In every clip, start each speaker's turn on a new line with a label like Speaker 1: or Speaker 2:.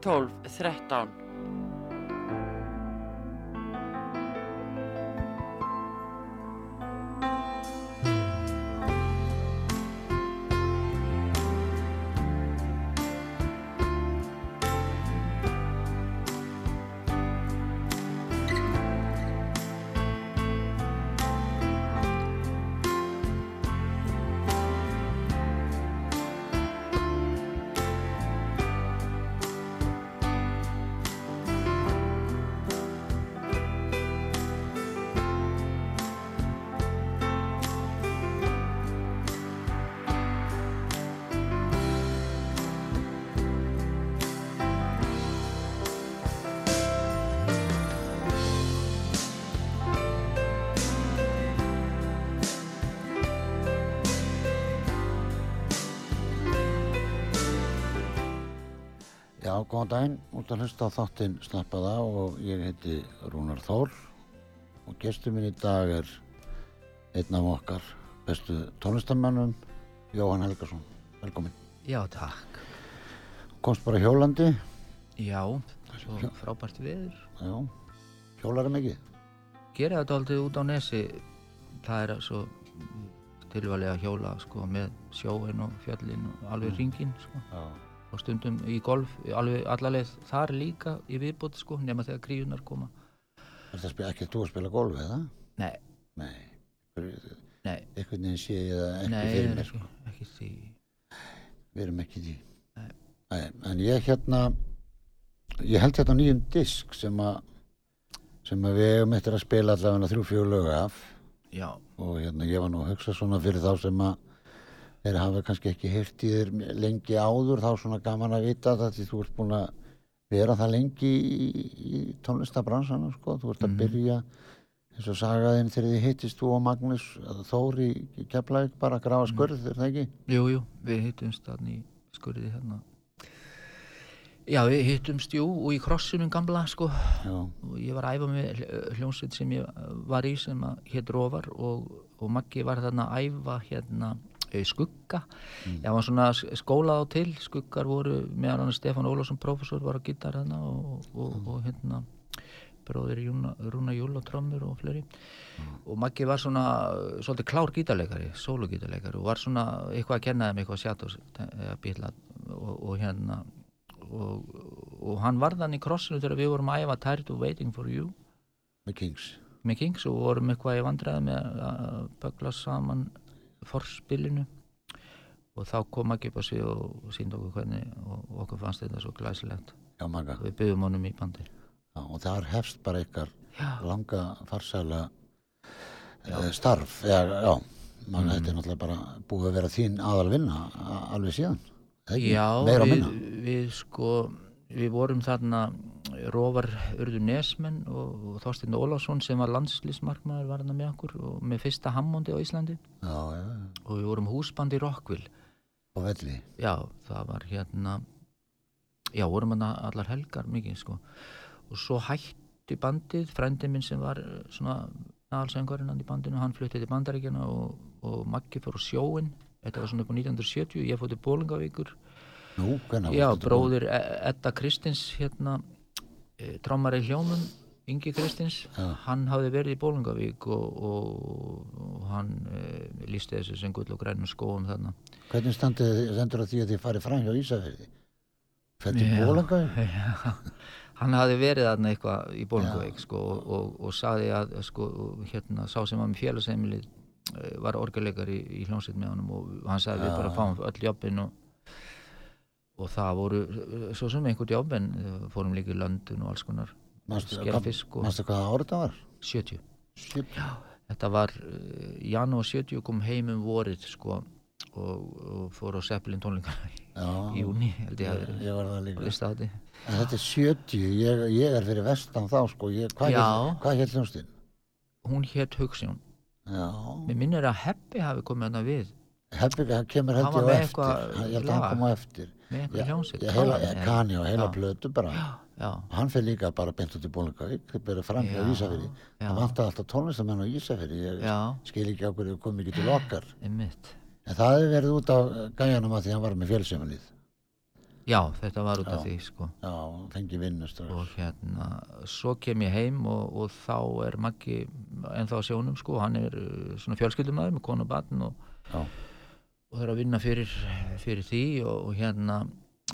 Speaker 1: 12 13
Speaker 2: Já, góðan daginn, út að hlusta á þáttinn Snappaða og ég heiti Rúnar Þór og gestur minn í dag er einn af okkar bestu tónlistamennum, Jóhann Helgarsson. Velkomin.
Speaker 3: Já, takk.
Speaker 2: Komst bara hjólandi,
Speaker 3: Já, svo frábært veður.
Speaker 2: já, hjólarum ekki.
Speaker 3: Gera þetta aldrei út á nesi, það er svo tilvælega að hjóla sko, með sjóin og fjöllin og alveg ringin sko.
Speaker 2: Já,
Speaker 3: og stundum í golf, alveg allarleið þar líka í viðbútt sko, nema þegar kríunar koma.
Speaker 2: er það ekki þú að spila golf eða?
Speaker 3: Nei,
Speaker 2: Nei,
Speaker 3: nei,
Speaker 2: einhvern veginn sé ég það ekki
Speaker 3: nei,
Speaker 2: fyrir
Speaker 3: nei,
Speaker 2: mér. Sko.
Speaker 3: ekki því.
Speaker 2: Við erum ekki því.
Speaker 3: Nei.
Speaker 2: Nei, en ég hérna, ég held hérna nýjum disk sem að sem að við hefum eftir að spila allavega þrjú lög af
Speaker 3: Já,
Speaker 2: og hérna ég var nú að hugsa svona fyrir þá sem að þeir hafa kannski ekki heyrt í þér lengi áður þá svona gaman að vita það því þú ert búin að vera það lengi í, í tónlistabransanum sko, þú ert að byrja eins og sagaðinn þegar þið hittist þú og Magnús Þór í, í Keflæk bara að grafa skurð, er það ekki?
Speaker 3: jú, jú, við hittumst þannig í skurði hérna. Já, við hittumst, jú, og í krossunum gamla, sko,
Speaker 2: Já,
Speaker 3: og ég var að æfa með hl- hljómsveit sem ég var í sem að hétt Rófar og, og Maggi var þarna að æfa hérna eh, skugga. Ég var svona skólað á til. Skuggar voru meðan hann Stefán Ólafsson professor var á gítar þarna og, og, og hérna bróðir Júna, Rúna Júl og trommur og fleiri og Maggi var svona eh, svolítið klár gítarleikari, sólugítarleikari og var svona eitthvað að kenna þeim eitthvað sját og bíla og, og hérna og, og hann var þannig í krossinu þegar við vorum að æfa Tired of Waiting for You.
Speaker 2: Með Kings.
Speaker 3: Með Kings og vorum eitthvað í vandræði með að bögla saman forspilinu og þá kom ekki upp á svið og, sínd okkur hvernig og, okkur fannst þetta svo glæsilegt.
Speaker 2: Já,
Speaker 3: við byggðum honum í bandi.
Speaker 2: Já, og þar hefst bara ykkar langa farsæla uh, starf. Já, já, mann
Speaker 3: Mm.
Speaker 2: þetta er náttúrulega bara búið að vera þín aðal vinna a- alveg síðan eða ekki?
Speaker 3: Já, við, við sko við vorum þarna Róvar Urður Nesmenn og, og Þorstein Ólafsson sem var landslýsmarkmaður var hann með okkur og með fyrsta Hammondi á Íslandi.
Speaker 2: Já, já, já,
Speaker 3: og við vorum húsbandi Rockville.
Speaker 2: Og velli?
Speaker 3: Já, það var hérna já, vorum hann allar helgar mikið sko. Og svo hætti bandið frændi minn sem var eh, svona aðalsengurinn hann í bandinu, hann fluttið til bandaríkjana og, og Maggi fór sjóin þetta var svona upp á 1970, ég fór til Bólingavíkur
Speaker 2: nú,
Speaker 3: já, bróðir E- Edda Kristins hérna e, trámari hljómum Ingi Kristins,
Speaker 2: Já.
Speaker 3: hann hafði verið í Bólingavík og, og, og hann e, lísti þessu sem gull og grænum skóum þarna.
Speaker 2: Hvernig standið þið sendur að því að þið farið fram hjá Ísafirði? Fætti
Speaker 3: Já.
Speaker 2: bólanga
Speaker 3: Já, hann hafði verið þarna eitthvað í Bólingavík sko, og, og, og saði að sko, hérna, sá sem var með félagsheimilið eh, var orgeleikar í, í hljómsveit með honum og hann sagði við bara fáum öll jobbin og, og það voru svo sem einhvern jobb en fórum líka í Löndun og alls konar skera fisk og
Speaker 2: Manstu hvað árið það var?
Speaker 3: 70
Speaker 2: Shit.
Speaker 3: þetta var uh, janúar 70 kom heim um vorið sko og, og fór á Seppelin tónleikana í
Speaker 2: Já,
Speaker 3: júni held ég að vera
Speaker 2: ég var það líka. þetta er 70, ég, ég er fyrir vestan þá sko, ég, hvað
Speaker 3: Já.
Speaker 2: hér hljónstinn?
Speaker 3: hún hétt Hugsjón
Speaker 2: Já,
Speaker 3: mér minnir að Heppi hafi komið hana við
Speaker 2: hann kemur
Speaker 3: var
Speaker 2: á eftir, ég held að hann kom á eftir.
Speaker 3: Með hljómsveit Kani,
Speaker 2: og heila
Speaker 3: Já.
Speaker 2: blötu bara.
Speaker 3: já,
Speaker 2: Hann fyrir líka bara beint út í Bólingavík, það byrja fram hjá
Speaker 3: já.
Speaker 2: Það vantar alltaf tónlistamenn á Ísafiri, ég skil ekki á hverju kom ekki til okkar.
Speaker 3: einmitt
Speaker 2: En það hefur verið út af gæjanum að því hann var með fjölsefnilið.
Speaker 3: já, þetta var út af því sko
Speaker 2: Já, fengi vinnu strax.
Speaker 3: og hérna, svo kem ég heim og, og þá er Maggi ennþá á sjónum sko, hann er uh, svona fjölskyldumæður með konu og batn og,
Speaker 2: Já,
Speaker 3: og það er að vinna fyrir, fyrir því og, og hérna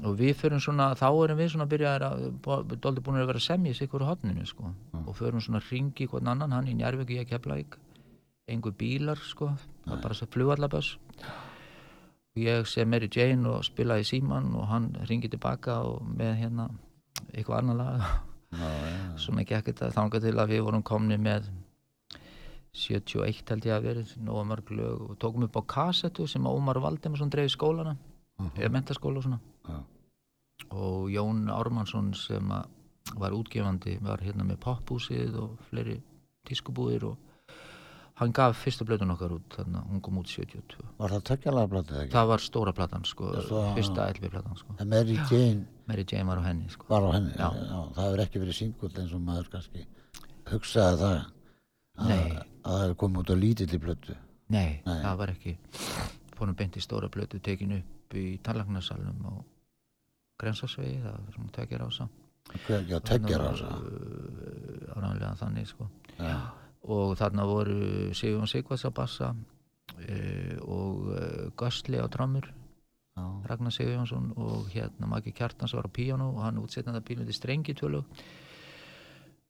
Speaker 3: og við förum svona, þá erum við svona að byrja að, doldi búin að vera sig ykkur á hotninu sko, og förum svona að ringi hvern annan, hann í Njárvík, ég keflavík. Einhver bílar sko. Það var bara svo flugallaböss og ég sem Mary Jane og spilaði í síman og hann ringi tilbaka og með hérna eitthvað annar lag.
Speaker 2: Já, já.
Speaker 3: svona gekk þetta þangað til að við vorum komni með 71 held ég að verið nóga mörg lög og tókum upp á kassettu sem Ómar Valdemarsson dreif skólana eða mentaskóla og svona
Speaker 2: Já.
Speaker 3: og Jón Ármannsson sem var útgefandi var hérna með pophúsið og fleiri tískubúðir og hann gaf fyrsta blöðun okkar út þannig að hún kom út 72
Speaker 2: Var það tökjalega blötuð ekki?
Speaker 3: það var stóra platan sko,
Speaker 2: svo-
Speaker 3: fyrsta LB platan sko
Speaker 2: En Mary Jane
Speaker 3: Mary Jane var á henni sko
Speaker 2: var á henni.
Speaker 3: Já.
Speaker 2: það hefur ekki verið singull eins og maður kannski hugsaði það að,
Speaker 3: Nei.
Speaker 2: að það komið út á lítilli blötu.
Speaker 3: Nei,
Speaker 2: Nei.
Speaker 3: það var ekki fórum beint í stóra blötu tekin upp í tannlagnarsalunum á Grensásvegi, það var svona tekjar ása
Speaker 2: já, tökjar á það.
Speaker 3: ánægilega þannig sko
Speaker 2: Já.
Speaker 3: og þarna voru Sigurðan Sigvarts á bassa uh, og uh, Göstli á trommur
Speaker 2: Já.
Speaker 3: Ragnar Sigurjónsson og hérna Maggi Kjartans var á píjánu og hann útsetnandi að pínu til strengi tvölu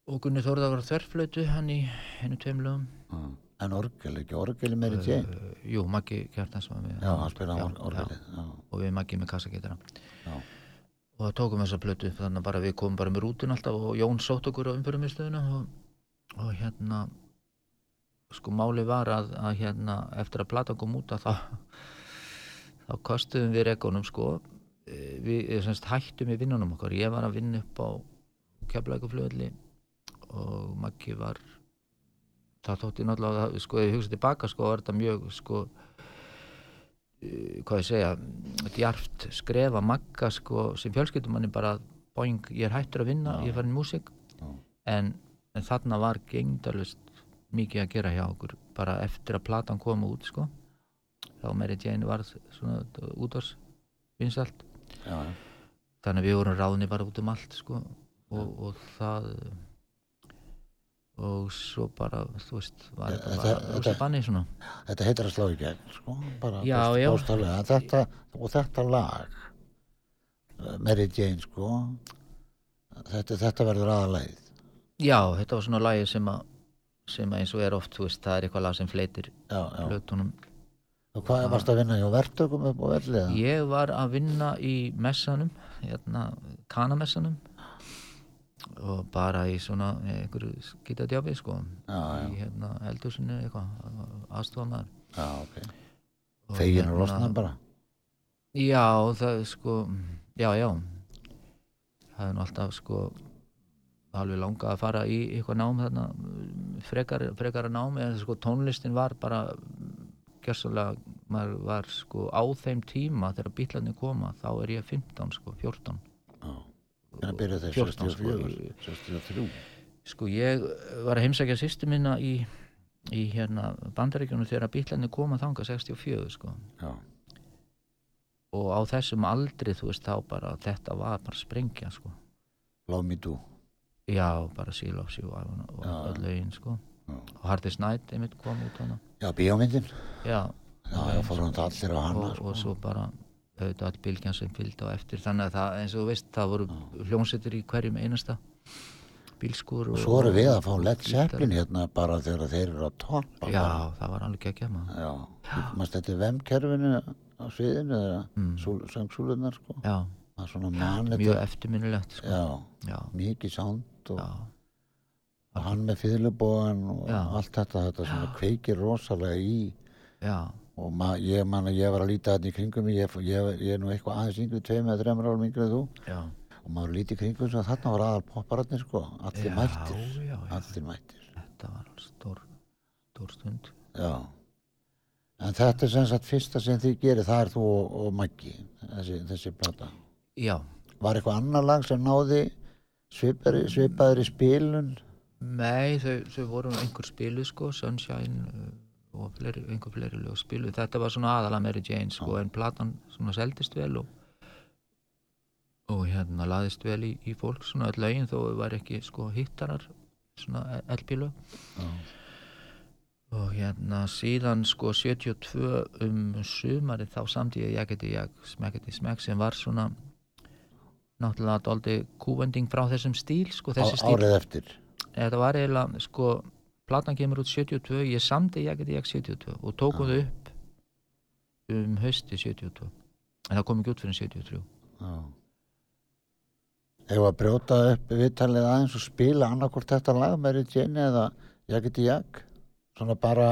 Speaker 3: og Gunni Þórða var þverflötu hann í hennu tveim lögum
Speaker 2: Já. En orgel, ekki orgel Mary Jane?
Speaker 3: uh, Jú, Maggi Kjartans var með
Speaker 2: Já, hann spilaði
Speaker 3: já,
Speaker 2: or orgelið. Já.
Speaker 3: og við Maggi með kassaketara
Speaker 2: Já.
Speaker 3: og það tókum þessa plötu þannig að bara við komum bara með rútin alltaf og Jón sótt okkur á umfyrumistöðuna og, og hérna sko máli var að, að hérna eftir að platan kom út að þá þá kostuðum við rekunum sko Eh, við eh, semst, hættum í vinnunum okkar ég var að vinna upp á keflækuflöðli og Maggi var það þótti náttúrulega sko ég hugsa tilbaka sko var þetta mjög sko eh, hvað ég segja djarft skrefa Magga sko sem fjölskyldumanni bara boing, ég er hættur að vinna, ég er farin í músík.
Speaker 2: Já.
Speaker 3: en, en þarna var gengdarlust mikið að gera hjá okkur bara eftir að platan kom út sko. Þá Mary Jane var svona útvars vinsalt
Speaker 2: Já.
Speaker 3: þannig að við vorum ráðni bara út um allt sko. Og, og það og svo bara þú veist, var
Speaker 2: Þetta-
Speaker 3: bara
Speaker 2: þetta-
Speaker 3: rosa banni svona
Speaker 2: Þetta heitir að slá í gegn, sko, bara
Speaker 3: Já, já.
Speaker 2: bókstaflega. Þetta, og þetta lag, eh, Mary Jane, sko, þetta, þetta verður aðalegið.
Speaker 3: já, þetta var svona lagi sem að sem að eins og er oft, þú veist, það er eitthvað lag sem fleitir hlutunum
Speaker 2: Og hvað varst að vinna hjá verktökum upp á velli? eða?
Speaker 3: Ég var að vinna í messanum, hérna, kanamessanum og bara í svona einhverju skítadjáfi, sko,
Speaker 2: Já,
Speaker 3: í hérna eldhúsinu eitthvað, aðstofamaður.
Speaker 2: Já, ok.
Speaker 3: Og hérna-
Speaker 2: og losna bara.
Speaker 3: Já, það sko, já, já, það er nú alltaf sko alveg langað að fara í eitthvað nám þarna, frekar, frekara nám, en sko tónlistin var bara gerðslega, maður var sko á þeim tíma þegar bílarnir koma, þá er ég 15 sko, 14.
Speaker 2: Þeir
Speaker 3: 14, sko,
Speaker 2: 64, 63?
Speaker 3: Sko ég var að heimsækja sýstu minna í, í hérna bandaríkjunum þegar bílarnir koma þanga 64 sko
Speaker 2: Já,
Speaker 3: og á þessum aldri þú veist þá bara þetta var bara sprengja sko
Speaker 2: Love Me Do.
Speaker 3: já bara Seal of You og og öll lögin sko
Speaker 2: Já.
Speaker 3: og Hardest Night einmitt kom út hana
Speaker 2: Já, bíómyndin.
Speaker 3: já
Speaker 2: Já, já, fórum þetta allir á hana,
Speaker 3: og,
Speaker 2: sko.
Speaker 3: og svo bara auðvitað all bylgjan sem fylgdi á eftir þannig að það eins og þú veist það voru hljónsettir í hverjum einasta bílskur
Speaker 2: Og svo erum við að fá Led Zeppelin hérna bara þegar þeir eru að toppa.
Speaker 3: já
Speaker 2: bara.
Speaker 3: það var alveg ekki maður
Speaker 2: Já, maður stætti vemkerfinu á sviðinu eða
Speaker 3: Mm.
Speaker 2: söngsúlunar, sko.
Speaker 3: já
Speaker 2: mann
Speaker 3: mjög eftirminnilegt sko.
Speaker 2: Já,
Speaker 3: já,
Speaker 2: mikið sánd og,
Speaker 3: já,
Speaker 2: og hann með fyrirlubóðan og
Speaker 3: Já.
Speaker 2: allt þetta, þetta svona kveikir rosalega í
Speaker 3: já,
Speaker 2: og ma, ég man að ég var að líta þetta í kringum ég, ég, ég er nú eitthvað aðeins yngri, tveim eða þreymur árum yngri en þú.
Speaker 3: Já,
Speaker 2: og maður líti í kringum svo að þarna var aðal popparatnir sko, allir
Speaker 3: Já,
Speaker 2: mættir.
Speaker 3: já,
Speaker 2: allir mættir.
Speaker 3: Þetta var stór, stór stund.
Speaker 2: Já. En þetta er sem sagt fyrsta sem þið gerir það er þú og, og Maggi þessi, þessi plata.
Speaker 3: Já,
Speaker 2: var eitthvað annar lag sem náði svipari, svipaður í spilun?
Speaker 3: Nei, þau, þau voru einhver spiluð sko, Sunshine uh, og fleiri, einhver fleiri lög spiluð. Þetta var svona aðalega Mary Jane sko, en platan svona seldist vel og og hérna laðist vel í, í fólk svona öll lögin þó var ekki sko hittarar svona
Speaker 2: já,
Speaker 3: og hérna síðan sko 72 um sumari þá samtíði ég geti ég smekketi smekk sem var svona náttúrulega dáldi kúvending frá þessum stíl sko
Speaker 2: á,
Speaker 3: þessi stíl
Speaker 2: árið eftir.
Speaker 3: Þetta var eiginlega sko platan kemur út 72 ég samdi ég geti ég 72 og tókum þau upp um hausti 72 en það kom ekki út fyrir 73
Speaker 2: já. Ef að brjóta upp viðtalið aðeins og spila annarkvort þetta lag Mary Jane eða Jag geti jag svona bara,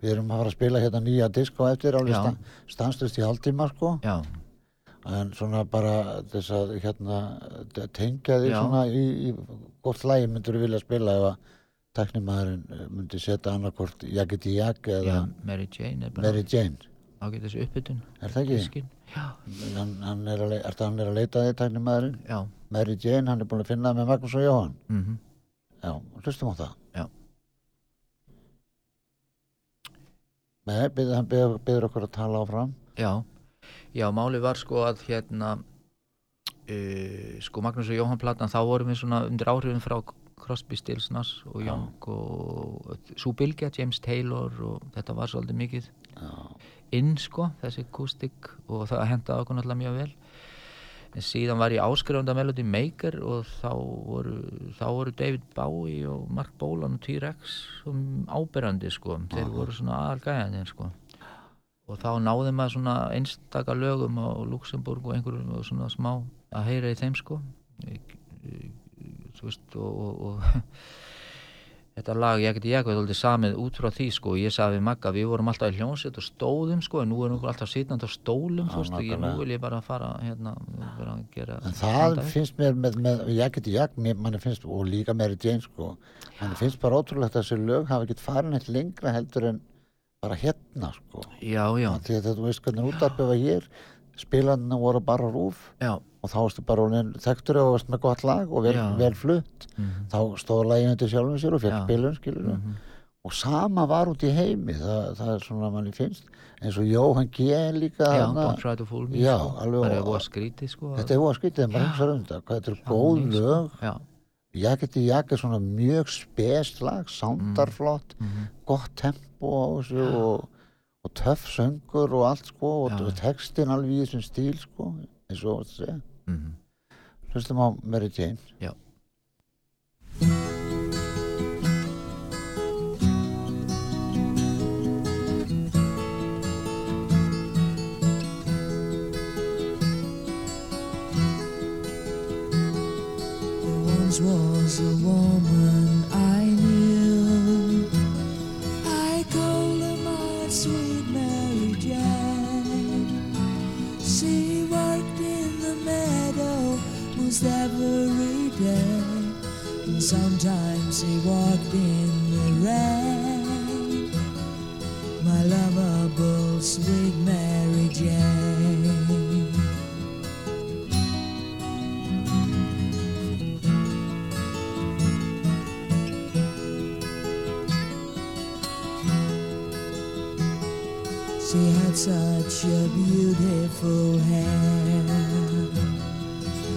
Speaker 2: við erum að fara að spila hérna nýja disk á eftir alveg
Speaker 3: Já.
Speaker 2: sta, stanslust í hálftíma sko.
Speaker 3: Já,
Speaker 2: en svona bara þess að hérna tengja því svona í, í hvort lagi myndur þú vilja spila ef að teknimaðurinn myndi setja annarkvort Jag geti jag
Speaker 3: já,
Speaker 2: eða
Speaker 3: Mary Jane
Speaker 2: Mary Jane.
Speaker 3: ágætis uppbytun
Speaker 2: er það ekki? Hann, hann, er að, er það hann er að leita því teknimaðurinn
Speaker 3: já,
Speaker 2: Mary Jane, hann er búin að finna það með Magnús og Jóhann.
Speaker 3: Mhm.
Speaker 2: Já, hlustum á það.
Speaker 3: Já.
Speaker 2: Nei, byrð, hann byrður okkur að tala áfram.
Speaker 3: Já, já, máli var sko að hérna uh, sko Magnús og Jóhann platan þá vorum við svona undir áhrifin frá Crosby, Stills, Nass og
Speaker 2: Já.
Speaker 3: Young og svo Bylgja, James Taylor og þetta var svolítið mikið.
Speaker 2: Já,
Speaker 3: inn sko, þessi kústik og það hendaði okkur náttúrulega mjög vel. En síðan var ég áskrifanda Melody Maker og þá voru, þá voru David Bowie og Mark Bolan og T-Rex um áberandi sko. Þeir voru svona aðalgæðandi sko. Og þá náði maður svona einstaka lögum á Luxemburg og einhverjum og svona smá að heyra í þeim sko veist og, og, og þetta lag ég geti ég eitthvað samið út frá því sko. Ég sagði við Magga við vorum alltaf í hljónsett og stóðum sko en nú erum við alltaf sitnandi á stólum þú veist og ég, nú vil ég bara fara hérna bara að gera
Speaker 2: en það finnst mér með, með ég geti mér, manni finnst, og líka Mary Jane sko, manni finnst bara ótrúlegt að þessi lög hafa ekkert farin eitt lengra heldur en bara hérna sko.
Speaker 3: já, já,
Speaker 2: þetta, þú veist hvernig útarpið var hér, spilandina voru bara rúf
Speaker 3: já,
Speaker 2: og þá varstu bara orðinn þekktur og varst með gott lag og vel, vel flutt.
Speaker 3: mhm,
Speaker 2: Þá stóð laginu til sjálfum sér og fekk spilun, skilur
Speaker 3: mhm,
Speaker 2: og sama var út í heimi það, það er svona manni finnst eins og Jóhann G. líka
Speaker 3: já, don't try to fool me
Speaker 2: Já,
Speaker 3: sko.
Speaker 2: alveg og-
Speaker 3: að skrítið sko.
Speaker 2: Þetta er óa hugsa um þetta er góð lög. Ég geti er svona mjög spes lag, soundarflott
Speaker 3: mhm,
Speaker 2: gott tempo á þessu og, og töff söngur og allt sko og, og textin alveg í þessum stíl sko eins og að segja
Speaker 3: mhm,
Speaker 2: hlustum á Mary Jane.
Speaker 3: Já.
Speaker 4: Was a woman sometimes she walked in the rain. My lovable sweet Mary Jane. She had such a beautiful hair,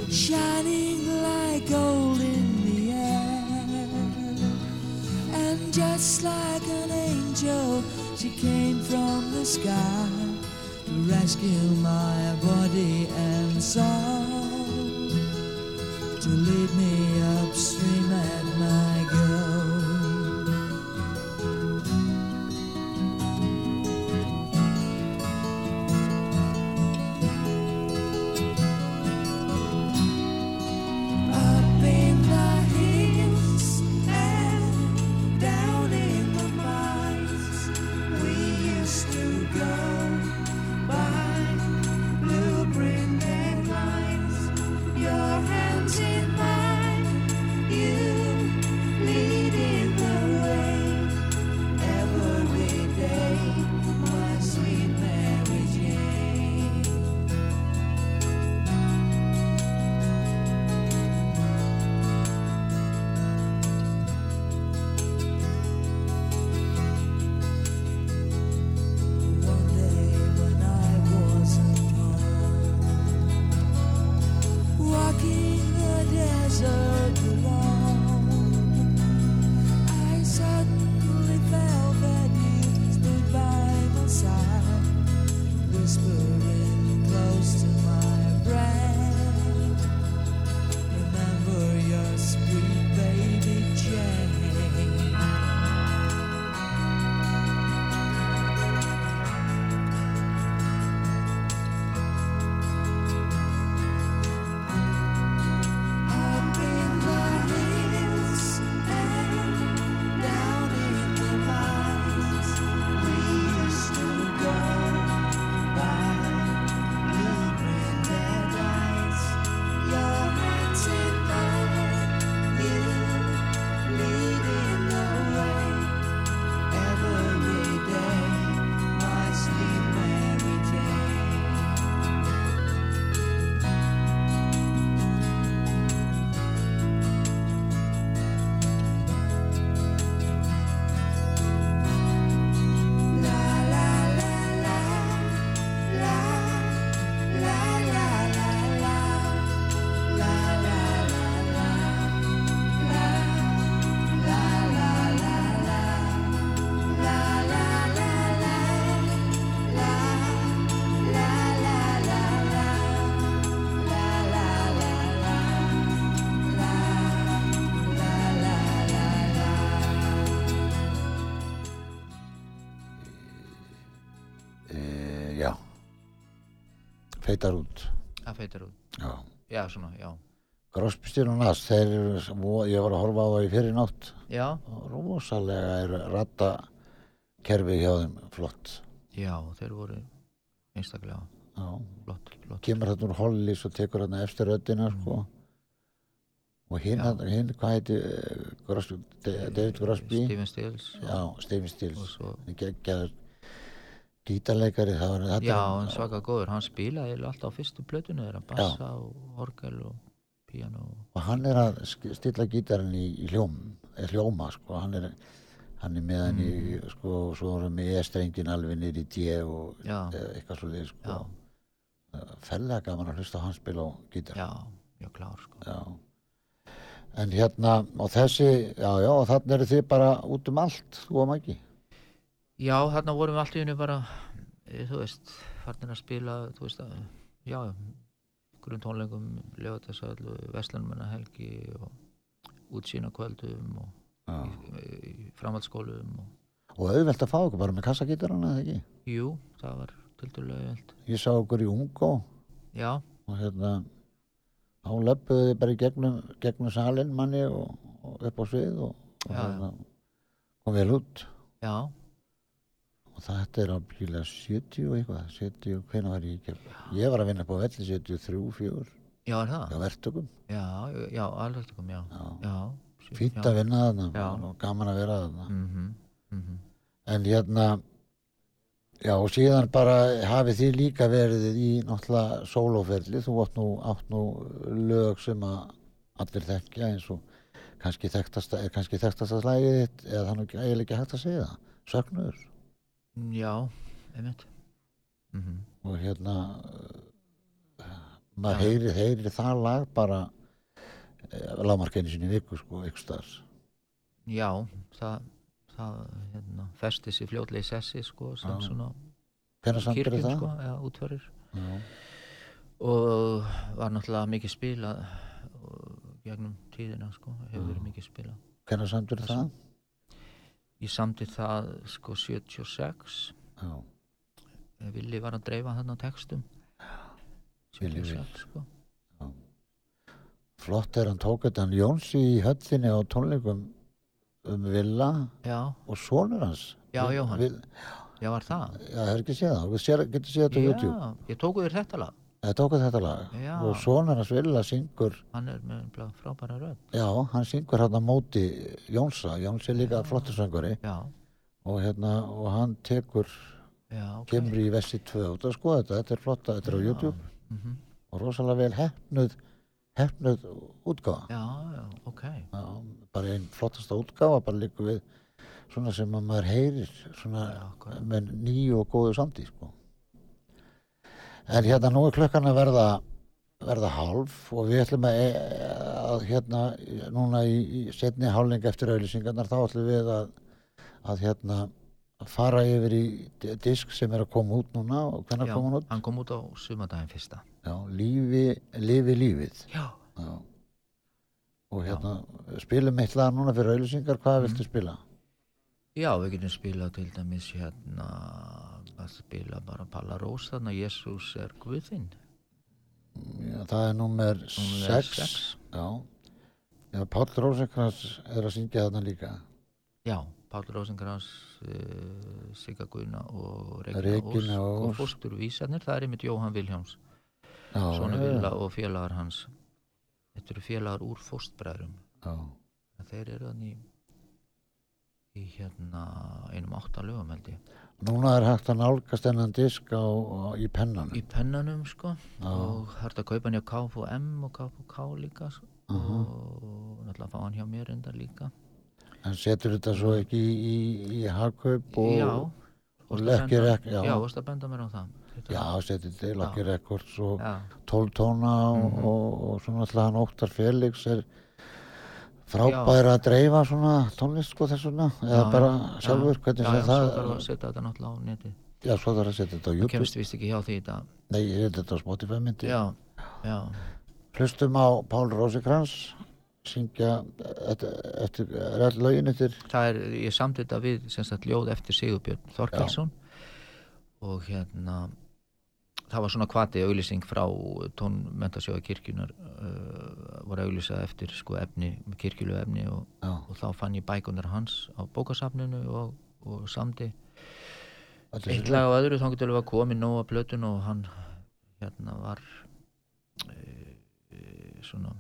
Speaker 4: shining And just like an angel, she came from the sky to rescue my body and soul, to lead me upstream
Speaker 2: feitar út.
Speaker 3: Það feitar út.
Speaker 2: Já.
Speaker 3: Já, svona, já,
Speaker 2: Grosbystir og Nas, þeir eru, svo- ég var að horfa á það í fyrir nátt
Speaker 3: já,
Speaker 2: og rosalega er ratta kerfi hjá þeim flott.
Speaker 3: Já þeir voru einstaklega
Speaker 2: já.
Speaker 3: flott, flott.
Speaker 2: Kemur þarna úr Hollis og tekur þarna eftir röddina sko. Og hinn,
Speaker 3: Já.
Speaker 2: hinn hvað heiti eh, David Grosby
Speaker 3: Steven Stills.
Speaker 2: Já, Stephen
Speaker 3: og
Speaker 2: Stills
Speaker 3: svo
Speaker 2: geggjaður gítarleikari það
Speaker 3: Já, hann svaka góður, hann spilaði eiginlega alltaf á fyrstu plötunni þeirra, bassa og orgel og píano og...
Speaker 2: hann er að stilla gítarinn í, í hljóm, er hljóma sko, hann er hann er með hann í
Speaker 3: Mm.
Speaker 2: sko, og svo er hann með E-strengin alveg niður í D og
Speaker 3: Já.
Speaker 2: eitthvað svo þið sko
Speaker 3: Já,
Speaker 2: fellega gaman að hlusta hann spila á gítar
Speaker 3: já, mjög klár sko.
Speaker 2: Já. En hérna, og þessi, já, já, og þannig eru þið bara út um allt, þú og Maggi.
Speaker 3: Já, þarna vorum við allt í hennu bara, e, þú veist, farnir að spila, þú veist, að, já, grunn tónleikum, lögatarsöll, Veslanmennahelgi og útsýna kvöldum og
Speaker 2: Já.
Speaker 3: í, í framhaldsskólum og
Speaker 2: Og auðvelt að fá okkur bara með kassagítarana, eða ekki?
Speaker 3: jú, það var tildulega veld.
Speaker 2: Ég sá okkur í Ungo
Speaker 3: Já,
Speaker 2: og hérna, löpuðu þið bara í gegnum, gegnum salin manni og, og upp á svið og, og
Speaker 3: Já,
Speaker 2: hérna, kom vel út.
Speaker 3: já,
Speaker 2: þetta er á bíla 70 og eitthvað, 70, hvena var ég ekki? Ég var að vinna á velli 73, 4,
Speaker 3: já, er það?
Speaker 2: hjá verktökum.
Speaker 3: Já, já, alveg kom, já,
Speaker 2: Já.
Speaker 3: já.
Speaker 2: Fýtt
Speaker 3: já.
Speaker 2: að vinna þarna
Speaker 3: Já.
Speaker 2: og gaman að vera þarna.
Speaker 3: Mhm, mhm.
Speaker 2: En hérna, já og síðan bara hafið þið líka verið í náttúrulega sólóferli, þú átt nú, átt nú lög sem að allir þekkja eins og kannski er kannski þekktasta slægið þitt eða þannig eiginlega ekki hægt að segja það, söknuður
Speaker 3: Já, einmitt. Mhm.
Speaker 2: og hérna uh, maður heyri, heyri það lag bara lámarkenni sinni viku sko, ykkur starf
Speaker 3: Já, það, það hérna, festi sér fljótlega í sessi sko, sem
Speaker 2: Já.
Speaker 3: svona
Speaker 2: það?
Speaker 3: sko, ja, útförir
Speaker 2: Já.
Speaker 3: og var náttúrulega mikið spilað og gegnum tíðina sko, hefur verið mikið spilað
Speaker 2: hvernig samt er það?
Speaker 3: Ég samti það sko 76
Speaker 2: Já.
Speaker 3: Villi var að dreifa þarna textum.
Speaker 2: Villi Vil.
Speaker 3: 76 sko.
Speaker 2: Flott er hann tók þetta hann Jónsi í höllinni á tónleikum um Villa.
Speaker 3: Já,
Speaker 2: og sonur hans.
Speaker 3: Já, Jóhann. Já var það?
Speaker 2: Já, það er ekki séð það, getur séð þetta á YouTube.
Speaker 3: Já, ég tóku þér þetta lag
Speaker 2: það tók þetta lag?
Speaker 3: Já.
Speaker 2: og sonur hans Villa syngur
Speaker 3: hann er með frábæra rödd.
Speaker 2: Já, hann syngur á móti Jónsa, Jóns er líka flottur söngari
Speaker 3: Já,
Speaker 2: og hérna, og hann tekur
Speaker 3: já, ok.
Speaker 2: kemur í Vessi 2 og það skoða þetta, þetta er flotta, þetta er á YouTube.
Speaker 3: Mhm.
Speaker 2: og rosalega vel hefnuð hefnuð útgáfa.
Speaker 3: Já, já, ok.
Speaker 2: Já, bara einn flottasta útgáfa bara líka við svona sem að maður heyrir svona með nýju og góðu samtíð sko. En hérna nú er klukkan að verða verða hálf og við ætlum að, að hérna núna í, í setni hálning eftir auðlýsingarnar þá ætlum við að, að hérna fara yfir í di- disk sem er að koma út núna og hvernig
Speaker 3: Já,
Speaker 2: kom hann út?
Speaker 3: hann kom út á sumardaginn fyrsta
Speaker 2: Já, lífi, lifi lífið
Speaker 3: Já,
Speaker 2: Já. og hérna spilum eitt lag núna fyrir auðlýsingar, hvað
Speaker 3: Mhm.
Speaker 2: viltu spila?
Speaker 3: já við getum spilað til dæmis hérna að spila bara Palla Rós þarna Jésús er Guðinn
Speaker 2: Já, það er Númer 6
Speaker 3: sex.
Speaker 2: Já, Já Páll Rósenkrans er að syngja þarna líka.
Speaker 3: Já, Páll Rósengrás uh, Sigga Guðna og Regina, Ósk. Og fóstur vísarnir það er einmitt Jóhann Vilhjáms
Speaker 2: Já,
Speaker 3: Svona
Speaker 2: já,
Speaker 3: Villa og félagar hans. Þetta eru félagar úr fóstbræðrum. Þeir eru þannig í, hérna einum átta lögum held ég
Speaker 2: Núna er hægt að nálgast þennan disk á, á, í pennan
Speaker 3: í pennanum sko
Speaker 2: Já.
Speaker 3: og hægt að kaupa hann hjá KFM og KFK líka sko.
Speaker 2: Mhm.
Speaker 3: og náttúrulega fá hann hjá mér enda líka
Speaker 2: En setur þetta svo ekki í, í, í hagkaup og
Speaker 3: já
Speaker 2: og
Speaker 3: varstu að
Speaker 2: Lekki
Speaker 3: senda-
Speaker 2: Rek- já.
Speaker 3: já, varst að benda mér á það Þetta-
Speaker 2: Já, setur til Lucky Records og
Speaker 3: já,
Speaker 2: 12 tóna og,
Speaker 3: Mhm.
Speaker 2: og, og svona alltaf hann Óttar Felix er frábær að dreifa svona tónlist sko þess vegna. Eða
Speaker 3: Já,
Speaker 2: bara
Speaker 3: já,
Speaker 2: sjálfur
Speaker 3: já,
Speaker 2: hvernig
Speaker 3: já,
Speaker 2: sem
Speaker 3: já,
Speaker 2: það
Speaker 3: svo þarf að setja þetta náttúrulega á netið.
Speaker 2: Já, svo þarf að setja þetta á
Speaker 3: það
Speaker 2: YouTube.
Speaker 3: kemst vist ekki hjá því þetta
Speaker 2: Nei, þetta á Spotify myndi.
Speaker 3: Já, já,
Speaker 2: Hlustum á Pál Rósikrans syngja eftir, er all lögin eftir.
Speaker 3: Það er, ég samt þetta við sem sagt ljóð eftir Sigurbjörn Þorkelsson. Og hérna það var svona kvati auglýsing frá tónmentasjóða kirkjunar uh, voru auglýsað eftir sko efni, kirkjulu efni og, og þá fann ég bækunar hans á bókasafninu og, og samdi. Eitt lag á öðru þá getur við að komi nóg að plötun og hann hérna var e, e, svona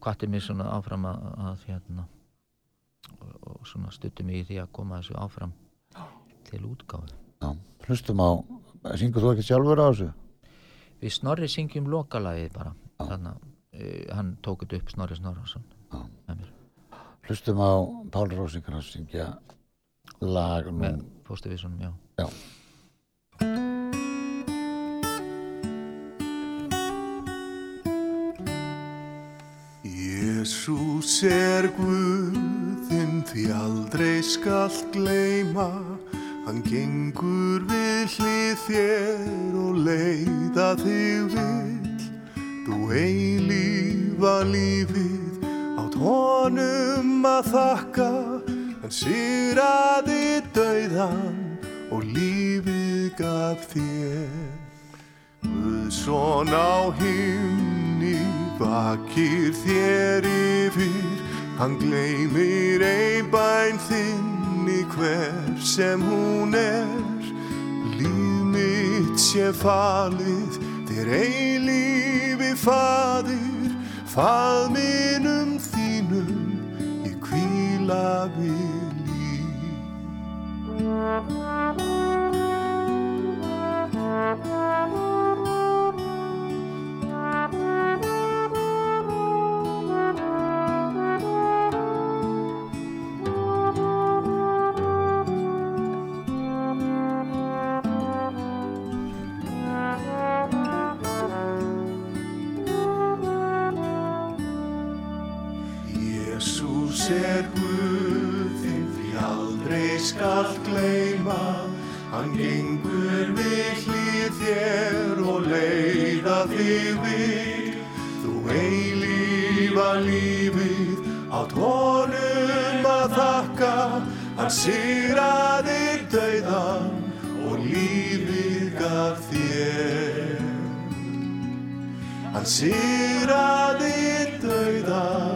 Speaker 3: kvatti mig svona áfram að, að hérna og, og svona stutti mig í því að koma þessu áfram til útgáðu
Speaker 2: Já, hlustum á, syngur þú ekki sjálfur á þessu?
Speaker 3: Við Snorri syngjum lokalagið bara
Speaker 2: Já.
Speaker 3: þannig að e, hann tók þetta upp Snorri Snorrason mér,
Speaker 2: Hlustum á Pál Rósingar að syngja lag nú.
Speaker 3: með svona, já
Speaker 2: Já.
Speaker 5: Jésús er Guðinn því aldrei skalt gleyma Hann gengur við hlið þér og leiða þig vill Þú eilífa lífið átt honum að þakka Hann sýraði dauðan og lífið gaf þér. Guðsson á himni vakir þér yfir. Hann gleymir ein bæn þinni hver sem hún er. Líf mitt sé falið þér eilífi fadir Faðminum þínum ég kvíla við líf leiða þig. Þú eilífa lífið átt honum að þakka. Hann sýraði dauðan og lífið gaf þér. Hann sýraði dauðan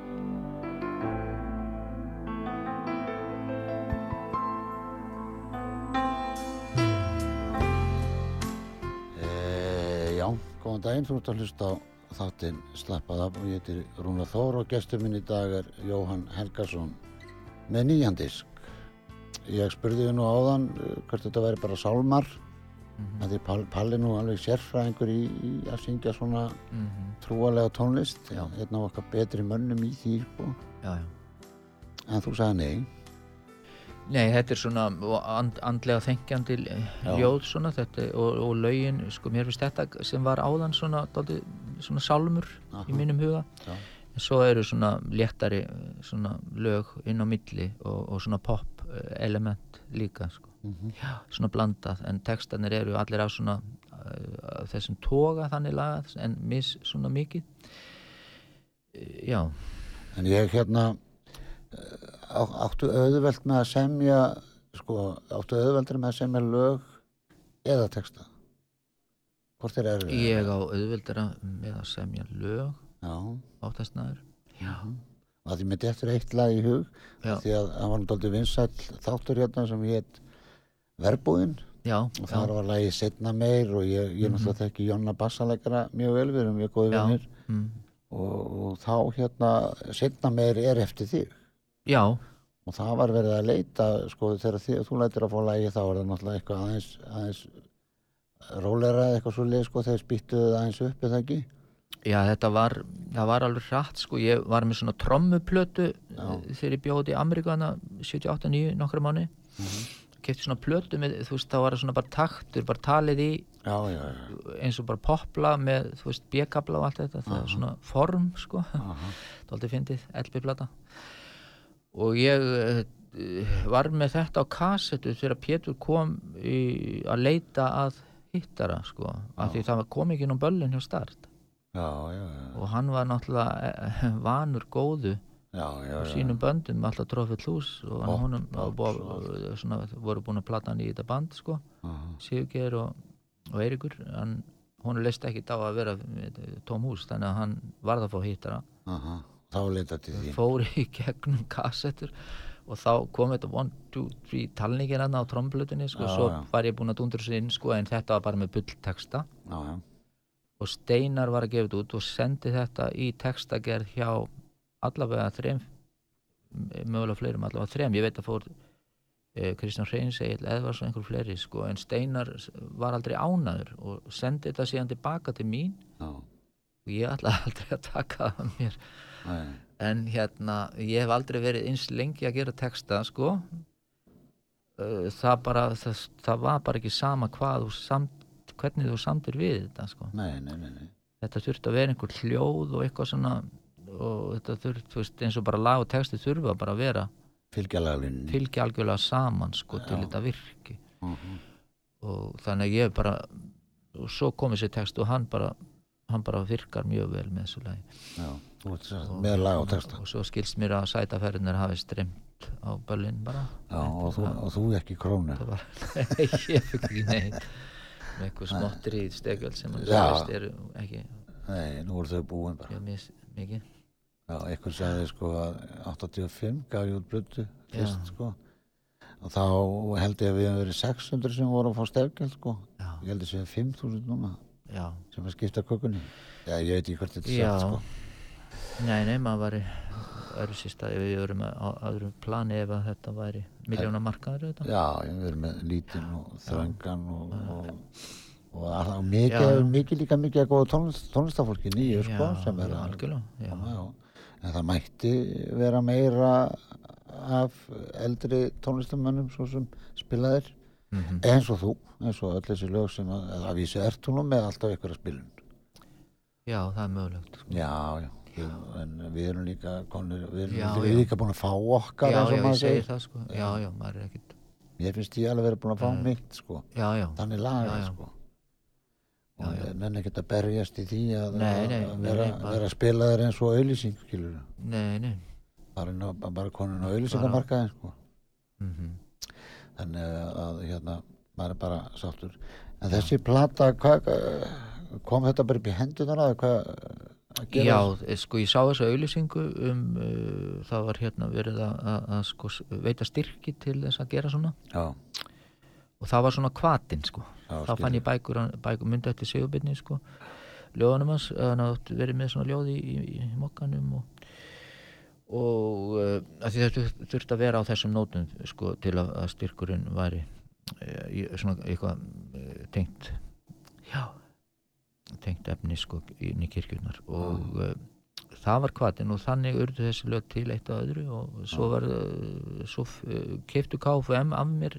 Speaker 2: góðan daginn, þú ert að hlusta á þáttinn Slappað af og ég heitir Rúna Þór og gestur minn í dag er Jóhann Helgarsson með nýjan disk. Ég spurði þið nú áðan eh, hvert þetta væri bara sálmar, mm því Pall, Palli nú alveg sérfræðingur í, í að syngja svona
Speaker 3: Mhm.
Speaker 2: trúalega tónlist, einn af okkar betri mönnum í því, sko.
Speaker 3: já, já.
Speaker 2: En þú sagði nei.
Speaker 3: Nei, þetta er svona and, andlega þengjandi ljóð svona þetta, og, og lögin, sko mér finnst þetta sem var áðan svona, dálítið, svona sálmur
Speaker 2: Aha.
Speaker 3: í mínum huga
Speaker 2: Já.
Speaker 3: en svo eru svona léttari svona lög inn á milli og, og svona pop eh, element líka sko.
Speaker 2: Mhm.
Speaker 3: Já, svona blandað en textanir eru allir af svona uh, þessum toga þannig lagað en mis svona mikið Eh, Já,
Speaker 2: En ég hérna á- áttu auðvelt með að semja sko, áttu auðveldur með að semja lög eða texta? Hvort er erfið
Speaker 3: ég á auðveldara með að semja lög
Speaker 2: já,
Speaker 3: áttastnaður Já,
Speaker 2: að því þetta er eitt lag í hug
Speaker 3: já,
Speaker 2: því að það var náttúrulega vinsæll þáttur hérna sem hétt Verbúðin.
Speaker 3: Já,
Speaker 2: og þar var lagið Setna meir og ég, ég náttúrulega þekki Jonna Bassalegara mjög vel, við erum mjög góði vinnir
Speaker 3: mm,
Speaker 2: og, og þá hérna Setna meir er eftir þig
Speaker 3: já,
Speaker 2: og það var verið að leita sko þegar þið, þú lætir að fá lægi þá er það náttúrulega eitthvað aðeins, aðeins rólera eða eitthvað svo leið sko þegar spýttuðu það aðeins upp eða ekki?
Speaker 3: Já, þetta var, það var alveg hratt sko, ég var með svona trommuplötu
Speaker 2: Já.
Speaker 3: eh, þegar ég bjóði í Ameríkana 78-9 nokkra mánu
Speaker 2: Mhm.
Speaker 3: kefti svona plötu með, þú veist, þá var það svona bara taktur, bara talið í
Speaker 2: já, já, já,
Speaker 3: eins og bara popla með, þú veist, B-kabla og allt þetta, það er svona form sko,
Speaker 2: aha,
Speaker 3: það aldrei fyndið, LP-plata og ég eh, var með þetta á kassetu þegar Pétur kom í, að leita að hittara sko, af því það kom ekki nú böllin hjá start.
Speaker 2: Já, já, já,
Speaker 3: og hann var náttúrulega eh, vanur góðu
Speaker 2: já.
Speaker 3: sínum böndum alltaf trófið hlús og hann og voru búin að plata hann í þetta band sko,
Speaker 2: Aha,
Speaker 3: Sigurgeir og, og Eiríkur hann, leist ekki á að vera með tóm hús þannig að hann varð að fá hittara.
Speaker 2: Aha, þá leita til þín.
Speaker 3: Fór í gegnum kassettur og þá kom þetta 1, 2, 3 talningin hann á tromblutinni sko,
Speaker 2: Já,
Speaker 3: svo
Speaker 2: já.
Speaker 3: var ég búin að dundur þessu inn sko, en þetta var bara með bullteksta og Steinar var að gefa þetta út og sendi þetta í textagerð hjá allavega þrem mögulega fleirum, allavega þrem. Ég veit að fór eh, Kristján Hreins Egil Eðvars og einhver fleiri sko, en Steinar var aldrei ánaður og sendi þetta síðan tilbaka til mín.
Speaker 2: Já,
Speaker 3: og ég ætlaði aldrei að taka það mér
Speaker 2: nei,
Speaker 3: en hérna, ég hef aldrei verið eins lengi að gera texta sko það bara það, það var bara ekki sama hvað þú samt, hvernig þú samtir við þetta sko
Speaker 2: nei, nei, nei, nei.
Speaker 3: þetta þurfti að vera einhver hljóð og eitthvað svona og þetta þurfti, þú veist, eins og bara lag og texti þurfa bara að vera fylgja algjörlega saman sko til
Speaker 2: Já.
Speaker 3: þetta virki
Speaker 2: Mhm.
Speaker 3: og þannig að ég bara og svo kom þessi text og hann bara hann bara virkar mjög vel með þessu lagi.
Speaker 2: Já, sagt með lag og texta.
Speaker 3: og svo skilst mér að sætaferðinir hafi streymt á böllin bara.
Speaker 2: Já, og þú, og þú ekki krónu.
Speaker 3: það var, nei, ég fikk ekki neitt. Með eitthvað smottir í stegjöld sem hann
Speaker 2: Já.
Speaker 3: sagðist eru ekki
Speaker 2: nei, nú voru þau búin bara.
Speaker 3: Mjög mis, mikið.
Speaker 2: Já, eitthvað sagði sko að 85 gaf ég út blötu fyrst
Speaker 3: Já.
Speaker 2: sko. Og þá held ég að við hefum verið 600 sem voru að fá stefgjald sko.
Speaker 3: Já,
Speaker 2: ég held að séu 5000 núna
Speaker 3: já,
Speaker 2: sem að skipta kökunni. Já, ég veit ekki hvort þetta er sagt sko.
Speaker 3: Nei, nei, maður var í öðru sísta ef við erum á öðru plani ef þetta væri miljóna markaður þetta
Speaker 2: já, hef verið með lítinn og þröngan og, og, og, og, mikið, mikið líka mikið að góða tónlist, tónlistafólki nýju sko sem er
Speaker 3: algjörlega
Speaker 2: en það mætti vera meira af eldri tónlistamönnum svo sem spilaðir
Speaker 3: Mhm.
Speaker 2: eins og þú, eins og öll þessi lög sem að, að vísu ert þú nú með alltaf ykkur að spilun
Speaker 3: já, það er mögulegt sko.
Speaker 2: já, já, við- en við erum líka konur, við erum,
Speaker 3: Já,
Speaker 2: við erum
Speaker 3: já.
Speaker 2: líka búin að fá okkar
Speaker 3: já, já, ég
Speaker 2: segir.
Speaker 3: það sko já, já, maður er ekkit
Speaker 2: mér finnst ég alveg verið búin að fá
Speaker 3: Mm.
Speaker 2: mitt sko,
Speaker 3: já, já,
Speaker 2: þannig
Speaker 3: Já,
Speaker 2: laga
Speaker 3: já.
Speaker 2: sko
Speaker 3: Já, já.
Speaker 2: menn ekkert að berjast í því að,
Speaker 3: Nei, nei,
Speaker 2: að vera,
Speaker 3: nei, bara-
Speaker 2: vera að spila þér eins og auðlýsing skilur
Speaker 3: nei, nei
Speaker 2: bara, bara konun á auðlýsingamarkaðin sko.
Speaker 3: mm
Speaker 2: þannig að hérna maður er bara sáttur. En þessi plata hva, kom þetta bara upp í hendunar að hvað að
Speaker 3: Já, eh, sko ég sá þessa auðlýsingu um uh, það var hérna verið að, að, að sko, veita styrki til þess að gera svona.
Speaker 2: Já,
Speaker 3: og það var svona kvatin sko.
Speaker 2: Já,
Speaker 3: þá fann ég bækur, bækur myndi eftir Sigurbyrni sko. Ljóðanum hans, hann hafði verið með svona ljóð í, í, í mokkanum og og uh, því þetta þurfti að vera á þessum nótum sko til að, að styrkurinn væri uh, svona eitthvað uh, tengt já tengt efni sko inn í kirkjurnar. Og það var kvatin og þannig urðu þessi lög til eitt af öðru og svo var svo keiftu KFM af mér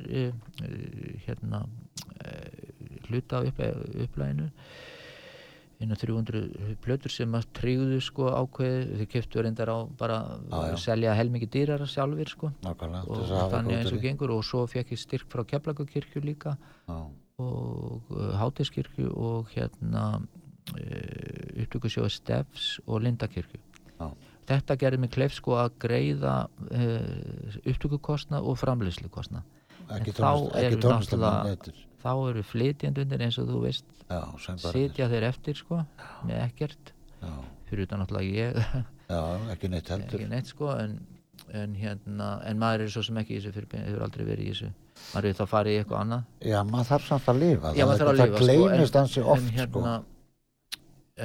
Speaker 3: hérna hluta á upp, innan 300 plötur sem að tryggðu sko ákveði þau keiftu reyndar á bara að selja helmingi dýrara sjálfir sko.
Speaker 2: Nákvæmlega
Speaker 3: og þannig eins og gengur. Og svo fekk ég styrk frá Keflakakirkju líka.
Speaker 2: Já,
Speaker 3: og uh, Hátiskirkju og hérna uh, upptökusjóði Steffs og Lindakirkju.
Speaker 2: Já.
Speaker 3: þetta gerði mig kleif sko að greiða uh, upptökukostna og framleyslukostna
Speaker 2: ekki
Speaker 3: þá
Speaker 2: tónlist
Speaker 3: náttúrulega- þá eru flytjandunir eins og þú veist
Speaker 2: já,
Speaker 3: sitja þeir eftir sko með ekkert.
Speaker 2: Já,
Speaker 3: fyrir utan náttúrulega ég.
Speaker 2: Já, ekki neitt heldur.
Speaker 3: ekki neitt sko en, en hérna en maður er svo sem ekki í þessu fyrir hefur aldrei verið í þessu. Maður er þá farið í eitthvað annað.
Speaker 2: Já, maður þarf samt að lifa
Speaker 3: Já,
Speaker 2: það
Speaker 3: lifa
Speaker 2: gleymist
Speaker 3: sko,
Speaker 2: ansi
Speaker 3: en,
Speaker 2: oft
Speaker 3: en,
Speaker 2: sko.
Speaker 3: hérna,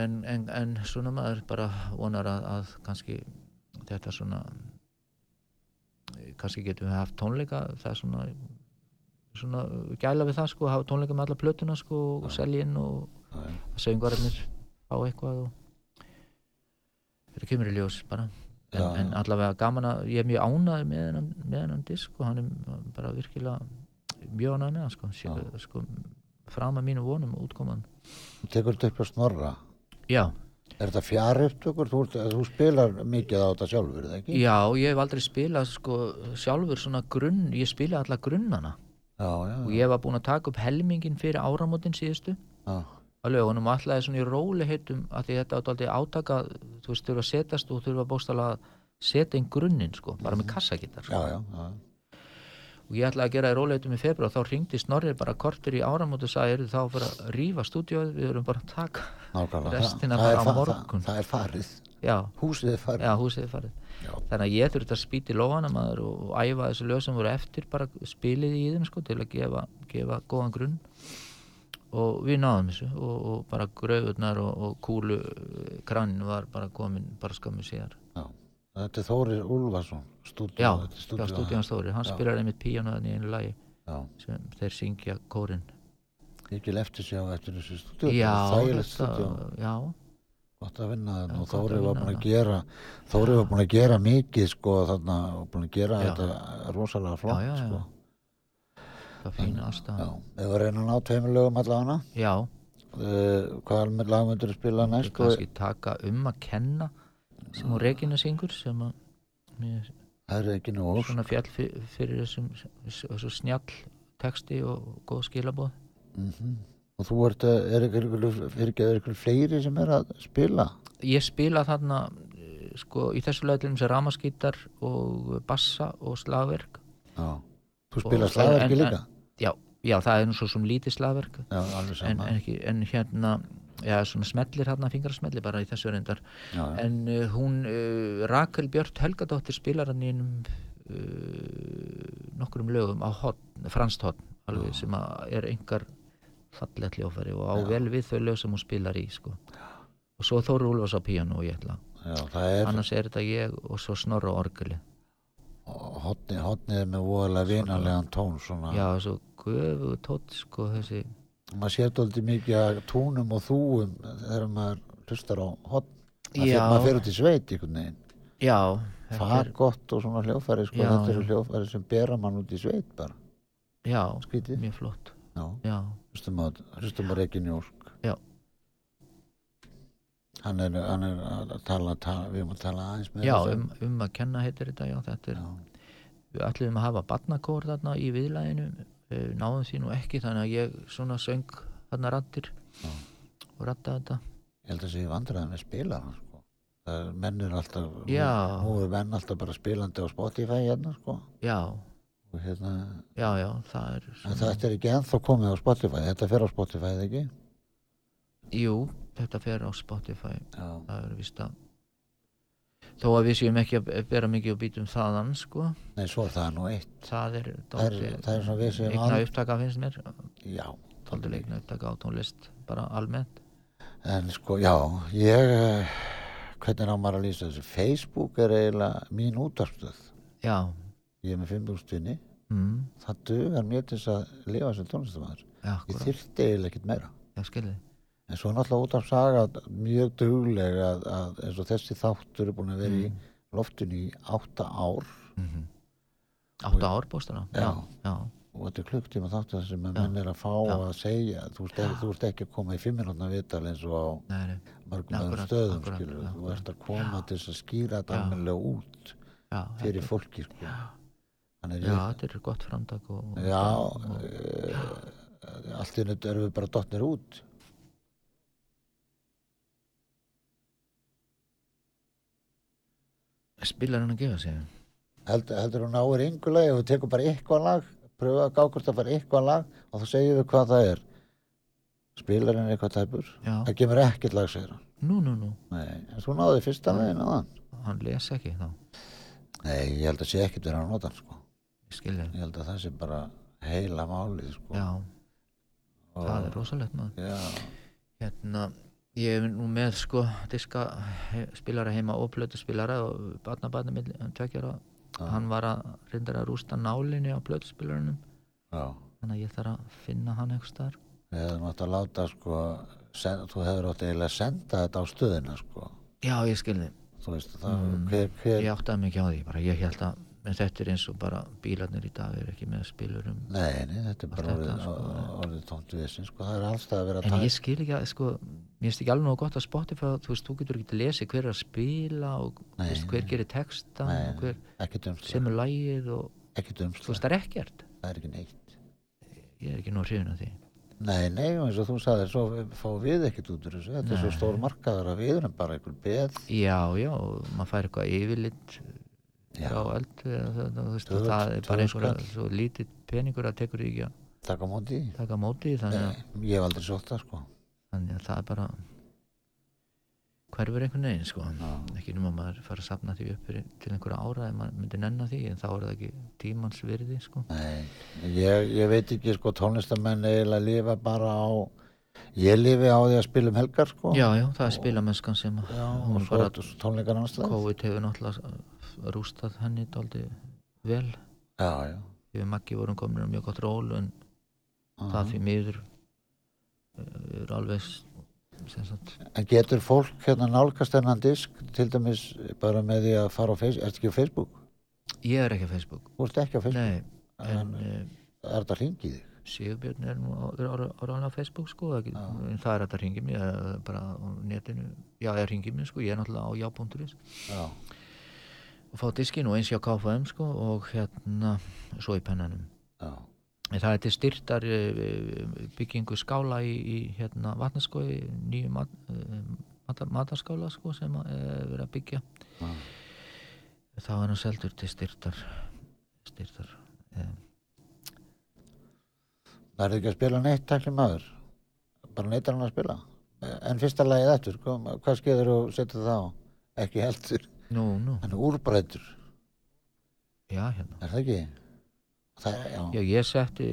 Speaker 3: en, en, en svona maður bara vonar að, að kannski þetta svona kannski getum við haft tónleika það er svona svona gæla við það sko, hafa tónleika með alla plötuna sko og selja inn og
Speaker 2: já.
Speaker 3: söngararnir á eitthvað og þetta kemur í ljós bara en,
Speaker 2: Já,
Speaker 3: en allavega gaman að ég er mjög ánæður með hennan, með hennan disk og hann er bara virkilega mjög ánæður með hann sko, Sé, sko fram að mínu vonum útkoman
Speaker 2: Þú tekur þetta upp á snorra.
Speaker 3: já,
Speaker 2: Er þetta fjari upptökur? Þú, þú spilar mikið á þetta sjálfur, það ekki?
Speaker 3: já, ég hef aldrei spilað sko sjálfur svona grunn ég spila alla grunnana
Speaker 2: Já, já,
Speaker 3: og ég var búinn að taka upp helmingin fyrir áramótin síðustu. Að lögunum og alltaf svona í róliheitum að því þetta átti aldrei átaka þú veist, þurfa að setjast og þurfa bóstala að setja inn grunninn sko, bara með kassagittar
Speaker 2: Já,
Speaker 3: sko. Og ég ætlaði að gera í róliheitum í februar þá ringdi Snorri bara kortur í áramóti og sagði, "Heyrðu, þá fyrir að rífa stúdíóið við erum bara að taka. Restina
Speaker 2: það,
Speaker 3: bara á morgun.
Speaker 2: Það, það er farið.
Speaker 3: já,
Speaker 2: Húsið er farið.
Speaker 3: já, húsið er farið þannig að ég þurfti að lóhana maður og, og æfa þessu lög sem voru eftir bara spilið í þeim sko til að gefa, gefa góðan grunn og við náðum þessu og, og bara gröfurnar og, og kúlu kranin var bara komin bara skammu síðar
Speaker 2: Já. Þetta er Þórir Úlfarsson, stúdíu.
Speaker 3: já,
Speaker 2: er
Speaker 3: stúdíðan stóri hann
Speaker 2: Já.
Speaker 3: spilar einmitt píjánuðan í einu lagi
Speaker 2: Já,
Speaker 3: sem þeir syngja kórin
Speaker 2: mikil eftir sjá eftir þessu stúdíu.
Speaker 3: já,
Speaker 2: Þægilegt stúdíu.
Speaker 3: þetta, já,
Speaker 2: Gott að vinna
Speaker 3: Já,
Speaker 2: og
Speaker 3: að
Speaker 2: Þórir var búin að gera Þórir var búin að gera mikið sko þarna og búin að gera
Speaker 3: Já.
Speaker 2: þetta rosalega flott
Speaker 3: já, já,
Speaker 2: sko.
Speaker 3: það fína
Speaker 2: Já,
Speaker 3: aðstæða
Speaker 2: við reynum að ná tveimur lögum allavega
Speaker 3: já,
Speaker 2: uh, hvað alveg lag myndur að spila
Speaker 3: Ég
Speaker 2: næst og
Speaker 3: kannski taka um að kenna sem hún Regina syngur sem að
Speaker 2: það er ekki ósk
Speaker 3: svona fjall fyrir, þessum þessu snjall texti og góð skilabóð
Speaker 2: mm og þú ert að, er ykkur fleiri sem er að spila?
Speaker 3: Ég spila þarna eh, sko í þessu lögum sem ramaskítar og bassa og slagverk
Speaker 2: já. þú spila
Speaker 3: Og-
Speaker 2: slagverki líka?
Speaker 3: Já, já það er nú svo sem lítið slagverk
Speaker 2: já,
Speaker 3: en, en, ekki, en hérna já, svona smellir hérna, fingrasmellir bara í þessu reyndar.
Speaker 2: Já, já.
Speaker 3: en uh, hún uh, Rakel Björt Helgadóttir spilar hann í uh, nokkrum lögum á hotn, franskt hotn alveg sem er engar fallegt hljófæri og á vel við þau lög sem hún spilar í sko. og svo Þóru Úlfars á píanu og ég ætla.
Speaker 2: Er
Speaker 3: annars er þetta ég og svo Snorra orgeli
Speaker 2: hotnið, hotnið er með voðalega vinanlegan tón svona,
Speaker 3: já, svo gufu tótt sko þessi
Speaker 2: maður sér dóldi mikið að túnum og þúum þegar maður hlustar á hotn maður fer- út í sveit einhvern veginn.
Speaker 3: Já, er
Speaker 2: gott og svona hljófæri sko,
Speaker 3: Já,
Speaker 2: þetta eru hljófæri sem bera mann út í sveit bara,
Speaker 3: já,
Speaker 2: skrítið.
Speaker 3: mjög flott.
Speaker 2: Já, hlustum á, hlustum á Rekin Jósk
Speaker 3: Já.
Speaker 2: hann er, hann er að tala, tala við erum að tala aðeins með
Speaker 3: já
Speaker 2: þessu.
Speaker 3: um, um að kenna heitir þetta já, þetta er,
Speaker 2: já,
Speaker 3: við ætlum að hafa barnakór þarna í viðlæðinu náðum því nú ekki þannig að ég svona söng þarna rattir
Speaker 2: Já.
Speaker 3: og ratta þetta.
Speaker 2: Ég held að sé vandræði með spilara sko. það mennir alltaf nú- er menn alltaf bara spilandi á Spotify hérna sko.
Speaker 3: Já,
Speaker 2: og hérna,
Speaker 3: já, já, það er
Speaker 2: en
Speaker 3: svona,
Speaker 2: þetta er ekki ennþá komið á Spotify. Þetta fer á Spotify eða ekki?
Speaker 3: Jú, þetta fer á Spotify.
Speaker 2: Já,
Speaker 3: það er vist að þó að við séum ekki að bera mikið og býtum þaðan sko,
Speaker 2: nei svo er það nú eitt.
Speaker 3: Það er
Speaker 2: Það er- það er svona við séum
Speaker 3: eigna
Speaker 2: al-
Speaker 3: upptaka finnst mér.
Speaker 2: Já,
Speaker 3: tóldur eigna upptaka á tónlist bara almennt.
Speaker 2: En sko, já ég, hvernig á maður að lýsa þessu? Facebook er eiginlega mín útvarpstöð
Speaker 3: já,
Speaker 2: ég er með 5.000 vinni
Speaker 3: mm,
Speaker 2: það dugar mér til að lifa sem tónlistamæður
Speaker 3: já,
Speaker 2: ég þyrfti eiginlega ekkert meira.
Speaker 3: Já, skilði
Speaker 2: en svo er náttúrulega út af saga mjög dugleg að, að eins og þessi þáttur er búin að vera í loftinu í átta ár.
Speaker 3: Mm átta ár bóstara já,
Speaker 2: Já.
Speaker 3: já,
Speaker 2: og þetta er klukktíma þáttur sem menn er að fá
Speaker 3: Já.
Speaker 2: að segja þú ert, ekki, þú ert ekki að koma í fimm minútna viðtal eins og á
Speaker 3: nei, Nei,
Speaker 2: öðrum
Speaker 3: akkurat,
Speaker 2: stöðum
Speaker 3: akkurat,
Speaker 2: skilur, þú
Speaker 3: akkurat.
Speaker 2: ert að koma til þess að skýra þetta
Speaker 3: Já.
Speaker 2: almennilega út fyrir
Speaker 3: þetta-
Speaker 2: fólki sko.
Speaker 3: já, þetta er gott framtak og,
Speaker 2: já
Speaker 3: og,
Speaker 2: e, allt í nött erum við bara dottnir út
Speaker 3: spilar hann að gefa sig?
Speaker 2: Held, heldur hún náir yngu lag ef við tekum bara eitthvað lag pröfa að gá hvort að fara eitthvað lag og þá segjum við hvað það er. Spilarinn eitthvað tæpur?
Speaker 3: Já,
Speaker 2: það kemur ekkert lag segir hann.
Speaker 3: Nú, nú, nú,
Speaker 2: Nei, en þú náði fyrsta legin á þann
Speaker 3: hann les ekki þá.
Speaker 2: Nei, ég held að sé ekkert verið að nota hann sko.
Speaker 3: ég
Speaker 2: ég held að það sé bara heila málið sko.
Speaker 3: já,
Speaker 2: Og-
Speaker 3: það er rosalegt maður.
Speaker 2: Já,
Speaker 3: hérna, ég er nú með sko diska spilara heima og plötu spilara og barnabarni með tveggjara hann var að reyndar að rústa nálinni á blöðspilurunum
Speaker 2: já.
Speaker 3: þannig að ég þarf að finna hann eitthvað staðar
Speaker 2: Við hefðum átt að láta sko, sen, þú hefur átt eiginlega að senda þetta á stöðina sko.
Speaker 3: já ég skilði,
Speaker 2: veist, það, hver, hver,
Speaker 3: ég áttaði mig ekki á því bara ég held að, þetta er eins og bara bílarnir í dag er ekki með spilurum
Speaker 2: nei, nei, þetta er bara
Speaker 3: þetta,
Speaker 2: orðið,
Speaker 3: sko.
Speaker 2: orðið tómt við sko. það er allstað að vera að
Speaker 3: en
Speaker 2: taka
Speaker 3: ég skil ekki að sko, mér finnst ekki alveg nógu gott að Spotify þú veist, þú getur ekki að lesa hver er að spila og
Speaker 2: Nei,
Speaker 3: veist, hver gerir texta
Speaker 2: Nei,
Speaker 3: og hver semur lægið og þú veist, það er ekkert.
Speaker 2: Það er ekki neitt.
Speaker 3: Ég er ekki nóg hrifin af því.
Speaker 2: Nei, nei, eins og þú sagðir, svo fá við ekkert út úr þessu, þetta er svo stór markaður að við erum bara einhver beð,
Speaker 3: já, já, maður fær eitthvað yfirlitt á eldu þú veist,
Speaker 2: Tvö-
Speaker 3: það er bara einhverja svo lítið peningur að tekur því ekki að
Speaker 2: taka móti í.
Speaker 3: þannig,
Speaker 2: Nei,
Speaker 3: að,
Speaker 2: ég hef aldrei sótt það, sko.
Speaker 3: Þannig að það er bara hverfur einhvern veginn sko.
Speaker 2: Já.
Speaker 3: ekki nema maður fara að sapna því upp fyrir, til einhverja ára ef maður myndi nenna því en þá er það ekki tímans virði sko.
Speaker 2: Nei, ég, ég veit ekki, sko, tónlistamenn eiginlega lifa bara á, ég lifi á því að spila um helgar, sko.
Speaker 3: já, já, það er spilamennskan sem að
Speaker 2: Já,
Speaker 3: hún
Speaker 2: svo
Speaker 3: bara,
Speaker 2: er tónleikar anstæð.
Speaker 3: COVID hefur náttúrulega rústað henni dálítið vel
Speaker 2: Já, já.
Speaker 3: við Maggi vorum komin um mjög gott ról en
Speaker 2: Aha.
Speaker 3: það miður eh, er alveg
Speaker 2: En getur fólk hérna nálgast þennan disk, til dæmis bara með því að fara á Facebook, ertu ekki á Facebook?
Speaker 3: ég er ekki á Facebook
Speaker 2: Þú ert ekki á Facebook?
Speaker 3: nei, en
Speaker 2: En-
Speaker 3: uh,
Speaker 2: Er þetta hringið þig?
Speaker 3: Sigurbjörn er nú er áraðan á Facebook sko, ekki, en það er ringi mig eða bara á netinu, já, eða ringi mig sko, ég er náttúrulega á já.is
Speaker 2: Já.
Speaker 3: og fá diskin og eins hjá KFM sko og hérna svo í pennanum
Speaker 2: Já.
Speaker 3: Það er til styrtar eh, byggingu skála í, í hérna vatnaskói nýju mat, eh, matar, matarskála sko sem eh, verið að byggja
Speaker 2: Já.
Speaker 3: þá er hann seldur til styrtar styrtar eh,
Speaker 2: Það er ekki að spila neitt takli maður. Bara neitt hann að spila. En fyrsta lagið eftir, sko, hvað skeður og setur það á? Ekki heldur.
Speaker 3: nú, nú,
Speaker 2: Hann er úrbrættur,
Speaker 3: já hérna
Speaker 2: er það ekki? Það, já.
Speaker 3: Já, ég setti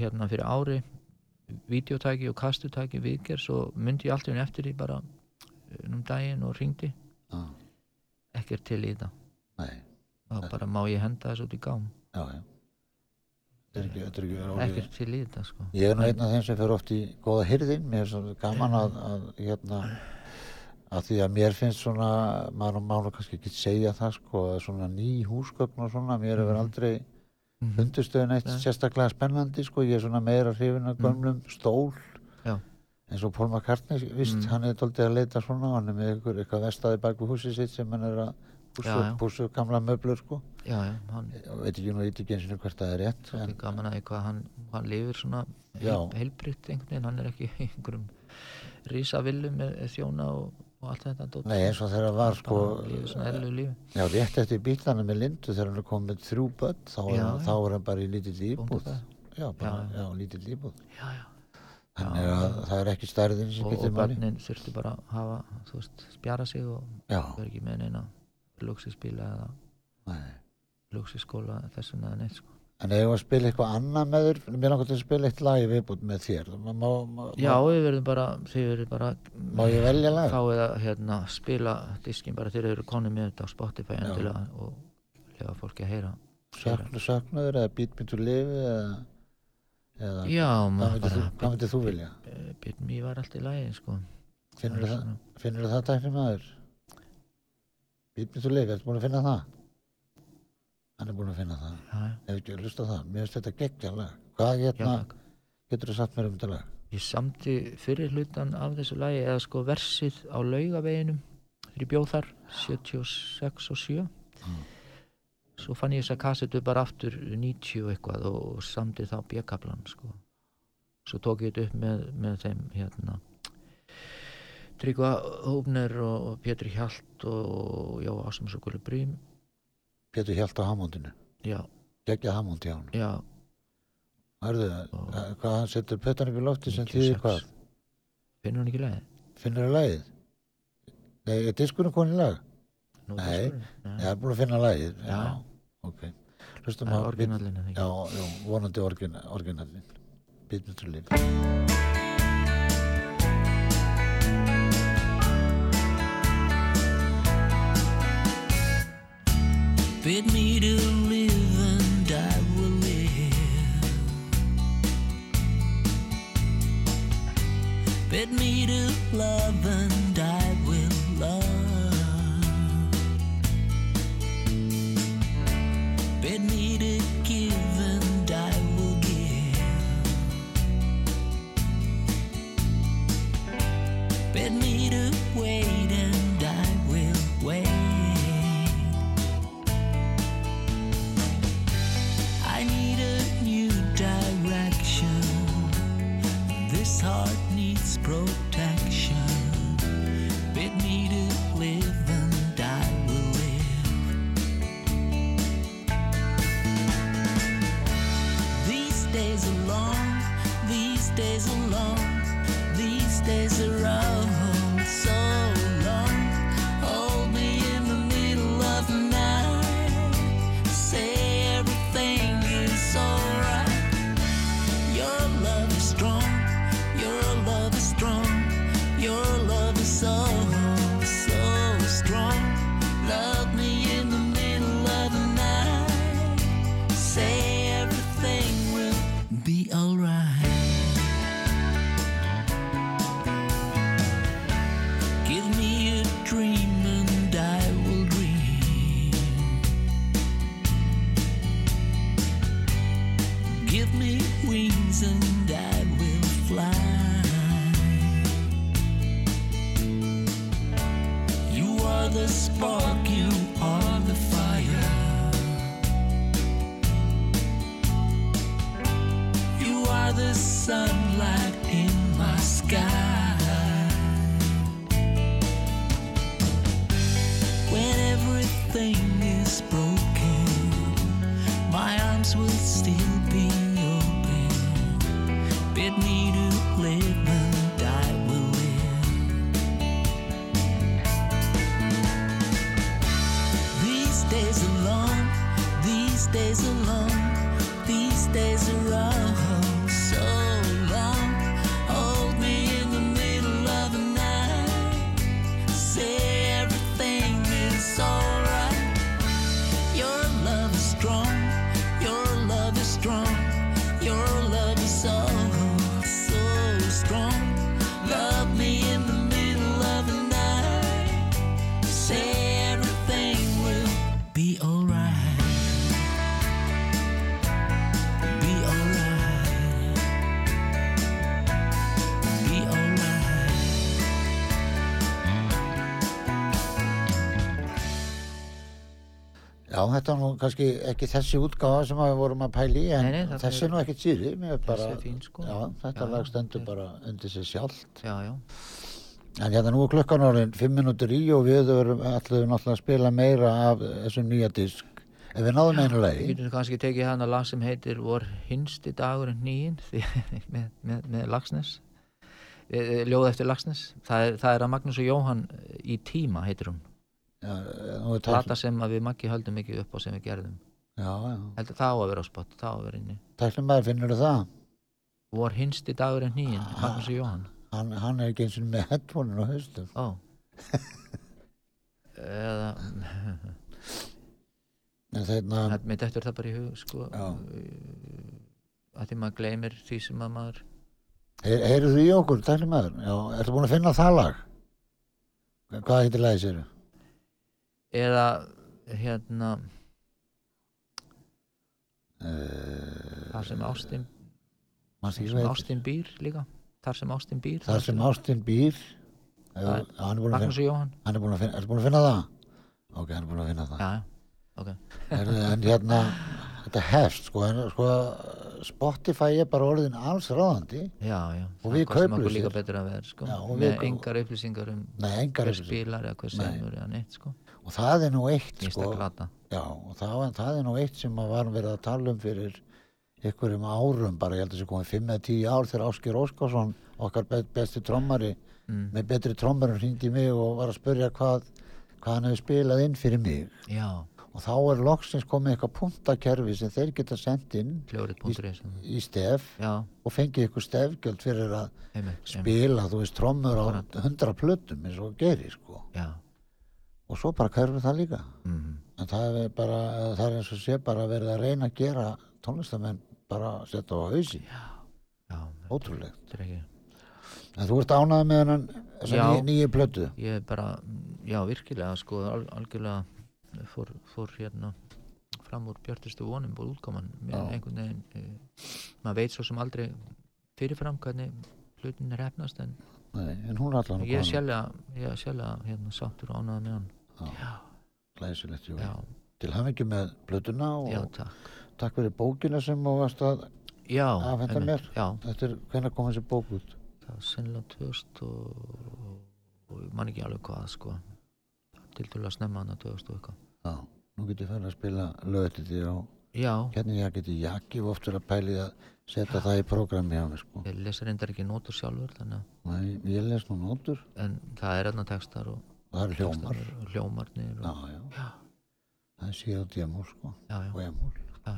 Speaker 3: hérna fyrir ári videotæki og kastutæki viðgerð svo myndi ég alltaf eftir því bara eh, um daginn og ringdi
Speaker 2: Já.
Speaker 3: ekkert til í þetta
Speaker 2: Nei,
Speaker 3: þá bara má ég henda þessu út í gám
Speaker 2: já. Þetta er ekki, þetta er ekki orðið.
Speaker 3: ekkert til í þetta sko
Speaker 2: Ég er nú einn af þeim sem fer oft í góða hyrðin, mér er svo gaman að, að hérna, að því að mér finnst svona, maður má nú kannski ekki segja það sko, svona ný húsgögn og svona, mér hefur aldrei
Speaker 3: Mhm.
Speaker 2: fundustöðun eitt sérstaklega spennandi sko, ég er svona meira hrifin af gömlum stól,
Speaker 3: Já,
Speaker 2: eins og Paul McCartney, vist, hann er doldið að leita svona, hann er með ykkur, eitthvað vestaði bak við húsið sitt sem hann er að pússu gamla möblur sko,
Speaker 3: já, já, hann
Speaker 2: og veit ekki nú ít ekki eins og hvert það er rétt,
Speaker 3: er
Speaker 2: en,
Speaker 3: gaman að eitthvað hann, hann lifir svona
Speaker 2: Já.
Speaker 3: heil, heilbritt einhvern veginn, hann er ekki í einhverjum rísavillu með þjóna og, og allt þetta dót.
Speaker 2: nei eins og þegar var sko,
Speaker 3: lífi
Speaker 2: Já, rétt eftir bílana með Lindu þegar hann er komið þrjú börn þá er,
Speaker 3: Já,
Speaker 2: hann, þá er hann bara í lítill íbúð
Speaker 3: Bóndabær.
Speaker 2: Já, bara,
Speaker 3: Já,
Speaker 2: já, lítill íbúð
Speaker 3: já, já.
Speaker 2: Þannig að það er ekki stærðin sem
Speaker 3: og, og
Speaker 2: getur máli
Speaker 3: börnin þurftu bara að hafa þú veist, spjara sig og vera ekki með neina luxusbíla eða
Speaker 2: nei.
Speaker 3: luxuskóla þessum eða neitt sko.
Speaker 2: En ef að spila eitthvað annað með þér mér langar til að spila eitt lag í viðbútt með þér má, má, má,
Speaker 3: já, við verðum bara þið verðum bara
Speaker 2: má ég velja lag?
Speaker 3: þá eða hérna spila diskin bara þeir eru konið með þetta á Spotify endilega og lefa fólki að heyra
Speaker 2: Söknu, söknuður eða Beat Me to Live eða, eða
Speaker 3: já, maður bara
Speaker 2: hvað myndir þú vilja?
Speaker 3: Byrn mér var allt í lagi sko.
Speaker 2: Finnur
Speaker 3: Það er
Speaker 2: það, það tækni maður? Beat Me to Live, ertu búin að finna það? Hann er búin að finna það.
Speaker 3: Já,
Speaker 2: Ef ekki að hlusta það, mér finnst þetta geggja lag. Hvað hérna getur þú satt mér um þetta lag?
Speaker 3: ég samti fyrir hlutan af þessu lagi eða sko versið á laugaveginum þegar ég bjóð þar 76 og 7 svo fann ég þess að kassetu bara aftur 90 og eitthvað og samti þá bjökkablan sko. svo tók ég þetta upp með, með þeim hérna Tryggva Hófner og, Pétur Hjalt og og Gulli Brím
Speaker 2: Pétur Hjalt á Hammondinu.
Speaker 3: já,
Speaker 2: Geggja Hammond hjá hann. Hörðu,
Speaker 3: Og-
Speaker 2: hvað hann setur pötan upp í lofti sem
Speaker 3: 96.
Speaker 2: þýðir hvað?
Speaker 3: finnur hann ekki lagi?
Speaker 2: Finnur þú lagið? Nei, er diskurinn konin lag?
Speaker 3: Nú,
Speaker 2: Nei. Ég er búin að finna lagið.
Speaker 3: Já.
Speaker 2: Ok.
Speaker 3: Það er orginallin
Speaker 2: Já, já, vonandi orgin, orginallin. Beat Me
Speaker 6: Bid me to live and I will live. Bid me to love and I will love. Bid me to give
Speaker 2: þetta nú kannski ekki þessi útgáfa sem við vorum að pæli en
Speaker 3: Nei, nei,
Speaker 2: þessi
Speaker 3: er-
Speaker 2: nú ekkert síri bara,
Speaker 3: fín, sko.
Speaker 2: já, þetta
Speaker 3: Já,
Speaker 2: lag stendur bara undir sig sjálft.
Speaker 3: Já, já.
Speaker 2: en hérna nú er klukkan orðin fimm minútur í og við erum allir náttúrulega að spila meira af þessum nýja disk. Ef við náðum einu
Speaker 3: Við
Speaker 2: lagi
Speaker 3: getum kannski tekið hana lag sem heitir Vor hinsti dagurinn nýjinn með, með, með Lagsnes Eh, ljóð eftir Lagsnes það er, það er að Magnús og Jóhann í tíma heitir hún plata sem við Maggi höldum ekki upp á sem við gerðum.
Speaker 2: Já, já,
Speaker 3: heldur það á að vera á spott, það á að vera inni.
Speaker 2: Tæknum maður finnur það?
Speaker 3: Vor hinsti dagurinn nýjinn. Magnús og Jóhann.
Speaker 2: Hann, hann er ekki eins og með headphone á haustum
Speaker 3: ó. Eða
Speaker 2: þeirna,
Speaker 3: mér dettur það bara í hug sko. Að því maður gleymir því sem að maður
Speaker 2: heyr, heyrðu þú í okkur tæknum maður, já, ertu búin að finna það lag? Hvað heitir lagi sér
Speaker 3: eða hérna
Speaker 2: uh,
Speaker 3: þar sem Ástin
Speaker 2: mann
Speaker 3: þar
Speaker 2: ekki
Speaker 3: sem
Speaker 2: veit
Speaker 3: Ástin býr líka. Þar sem Ástin býr
Speaker 2: þar sem Ástin býr
Speaker 3: er-
Speaker 2: er
Speaker 3: Magnús og Jóhann.
Speaker 2: hann er búin að finna, ertu búin að finna það? ok, hann er búin að finna það.
Speaker 3: Já, já, ok.
Speaker 2: En, en hérna, þetta hefst sko, en, sko, Spotify er bara orðin alls ráðandi
Speaker 3: já, já,
Speaker 2: Og við kaupum
Speaker 3: líka betur að vera sko, með engar upplýsingar um hver spilar eða hver semur eða neitt sko,
Speaker 2: og það er nú eitt sko, já, og það, það er nú eitt sem að varum verið að tala um fyrir einhverjum árum bara, ég held að þessi komið 5 eða 10 ár þegar Áskir Óskarsson okkar be besti trommari
Speaker 3: mm.
Speaker 2: með betri trommarum hringdi í mig og var að spurja hvað, hvað hann hefði spilað inn fyrir mig.
Speaker 3: Já,
Speaker 2: og þá er loksins komið eitthvað puntakerfi sem þeir geta sendt inn
Speaker 3: hljórit.is
Speaker 2: í stef
Speaker 3: já,
Speaker 2: og fengið eitthvað stefgjöld fyrir að spila, þú veist, trommur á
Speaker 3: Akkúrat.
Speaker 2: 100 plötum eins og gerir, sko.
Speaker 3: Já,
Speaker 2: og svo bara hverfur það líka.
Speaker 3: Mm.
Speaker 2: en það er bara, það er eins og sé bara verið að reyna að gera tónlistamenn bara að setja á hausi,
Speaker 6: já,
Speaker 2: ótrúlegt.
Speaker 6: er
Speaker 2: En þú ert ánað með hennan nýju, nýju plötu.
Speaker 6: ég er bara, já virkilega sko, al, algjörlega fór, fór hérna fram úr bjartustu vonum einhvern veginn uh, maður veit svo sem aldrei fyrirfram hvernig hlutin er hefnast en
Speaker 2: Nei, en hún er allan
Speaker 6: ég er er sjálflega hérna sáttur og ánægða með hann
Speaker 2: Glæsilegt, jú.
Speaker 6: já,
Speaker 2: Til hafingi með plötuna og
Speaker 6: já, takk.
Speaker 2: takk fyrir bókina sem þú varst að,
Speaker 6: já,
Speaker 2: Afhenda
Speaker 6: einmitt,
Speaker 2: mér?
Speaker 6: já,
Speaker 2: þetta er, hvenær kom þessi bók út?
Speaker 6: það var sennilega 2000 og, og ég man ekki alveg hvað sko. Til til að snemma hann að 2000 og eitthvað.
Speaker 2: Já, nú getur ég færi að spila lögði því á
Speaker 6: já,
Speaker 2: hérna ég geti jakki og oft verið að pæli að setja það í prógrami hjá mig sko.
Speaker 6: ég lesi reyndar ekki nótur sjálfur þannig að
Speaker 2: Nei, ég les nú nótur,
Speaker 6: en það er enna textar og
Speaker 2: það er hljómar.
Speaker 6: hljómarnir og,
Speaker 2: já,
Speaker 6: já,
Speaker 2: það er síð og djemúl sko, og emúl.
Speaker 6: já,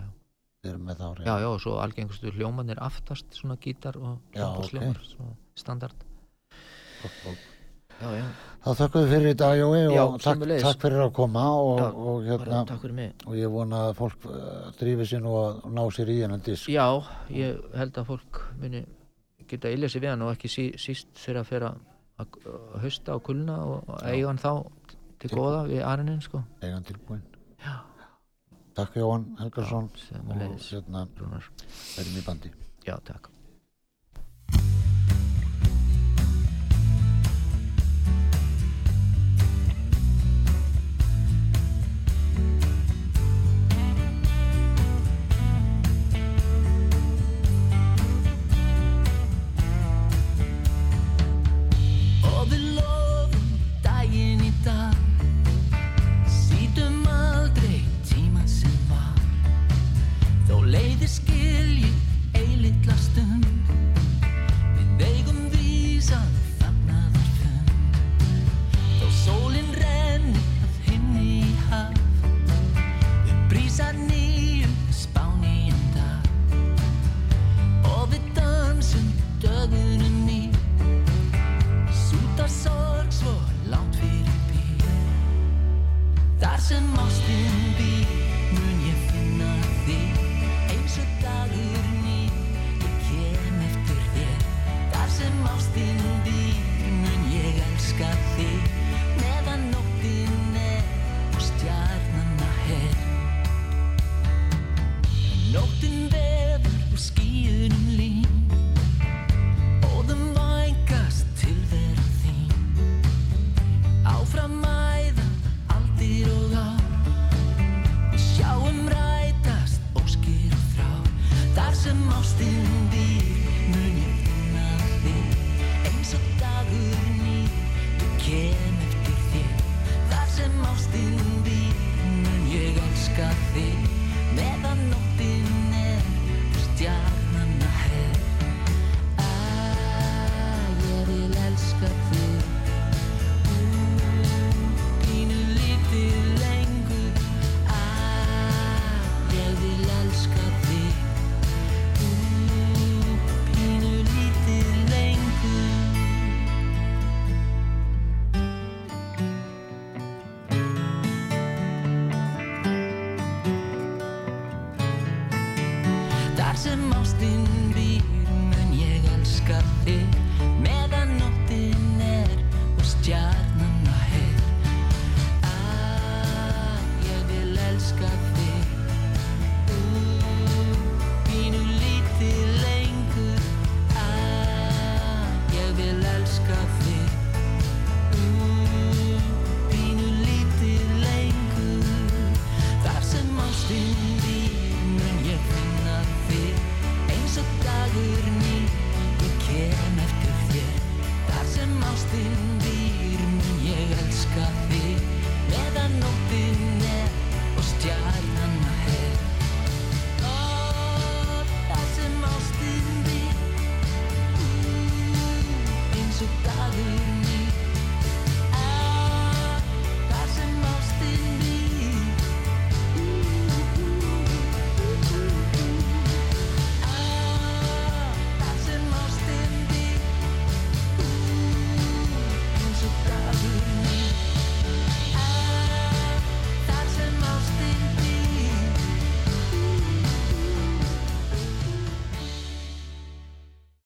Speaker 6: já. Og svo algengustu hljómarnir aftast svona gítar og hljómar svona standard. Já,
Speaker 2: Þá þökkum við fyrir í dag, Jói, og takk, takk fyrir að koma og, og hérna,
Speaker 6: fyrir
Speaker 2: og ég vona að fólk uh, drífi sér nú að ná sér í hennan disk.
Speaker 6: já, ég held að fólk muni geta sig við hann og ekki sí, síst þegar að fyrir að að hausta og kulna og, eiga hann þá til góða við arinin sko.
Speaker 2: Egan tilbúin.
Speaker 6: já,
Speaker 2: Takk Jóhann Helgarsson og hérna verðum í bandi.
Speaker 6: já, takk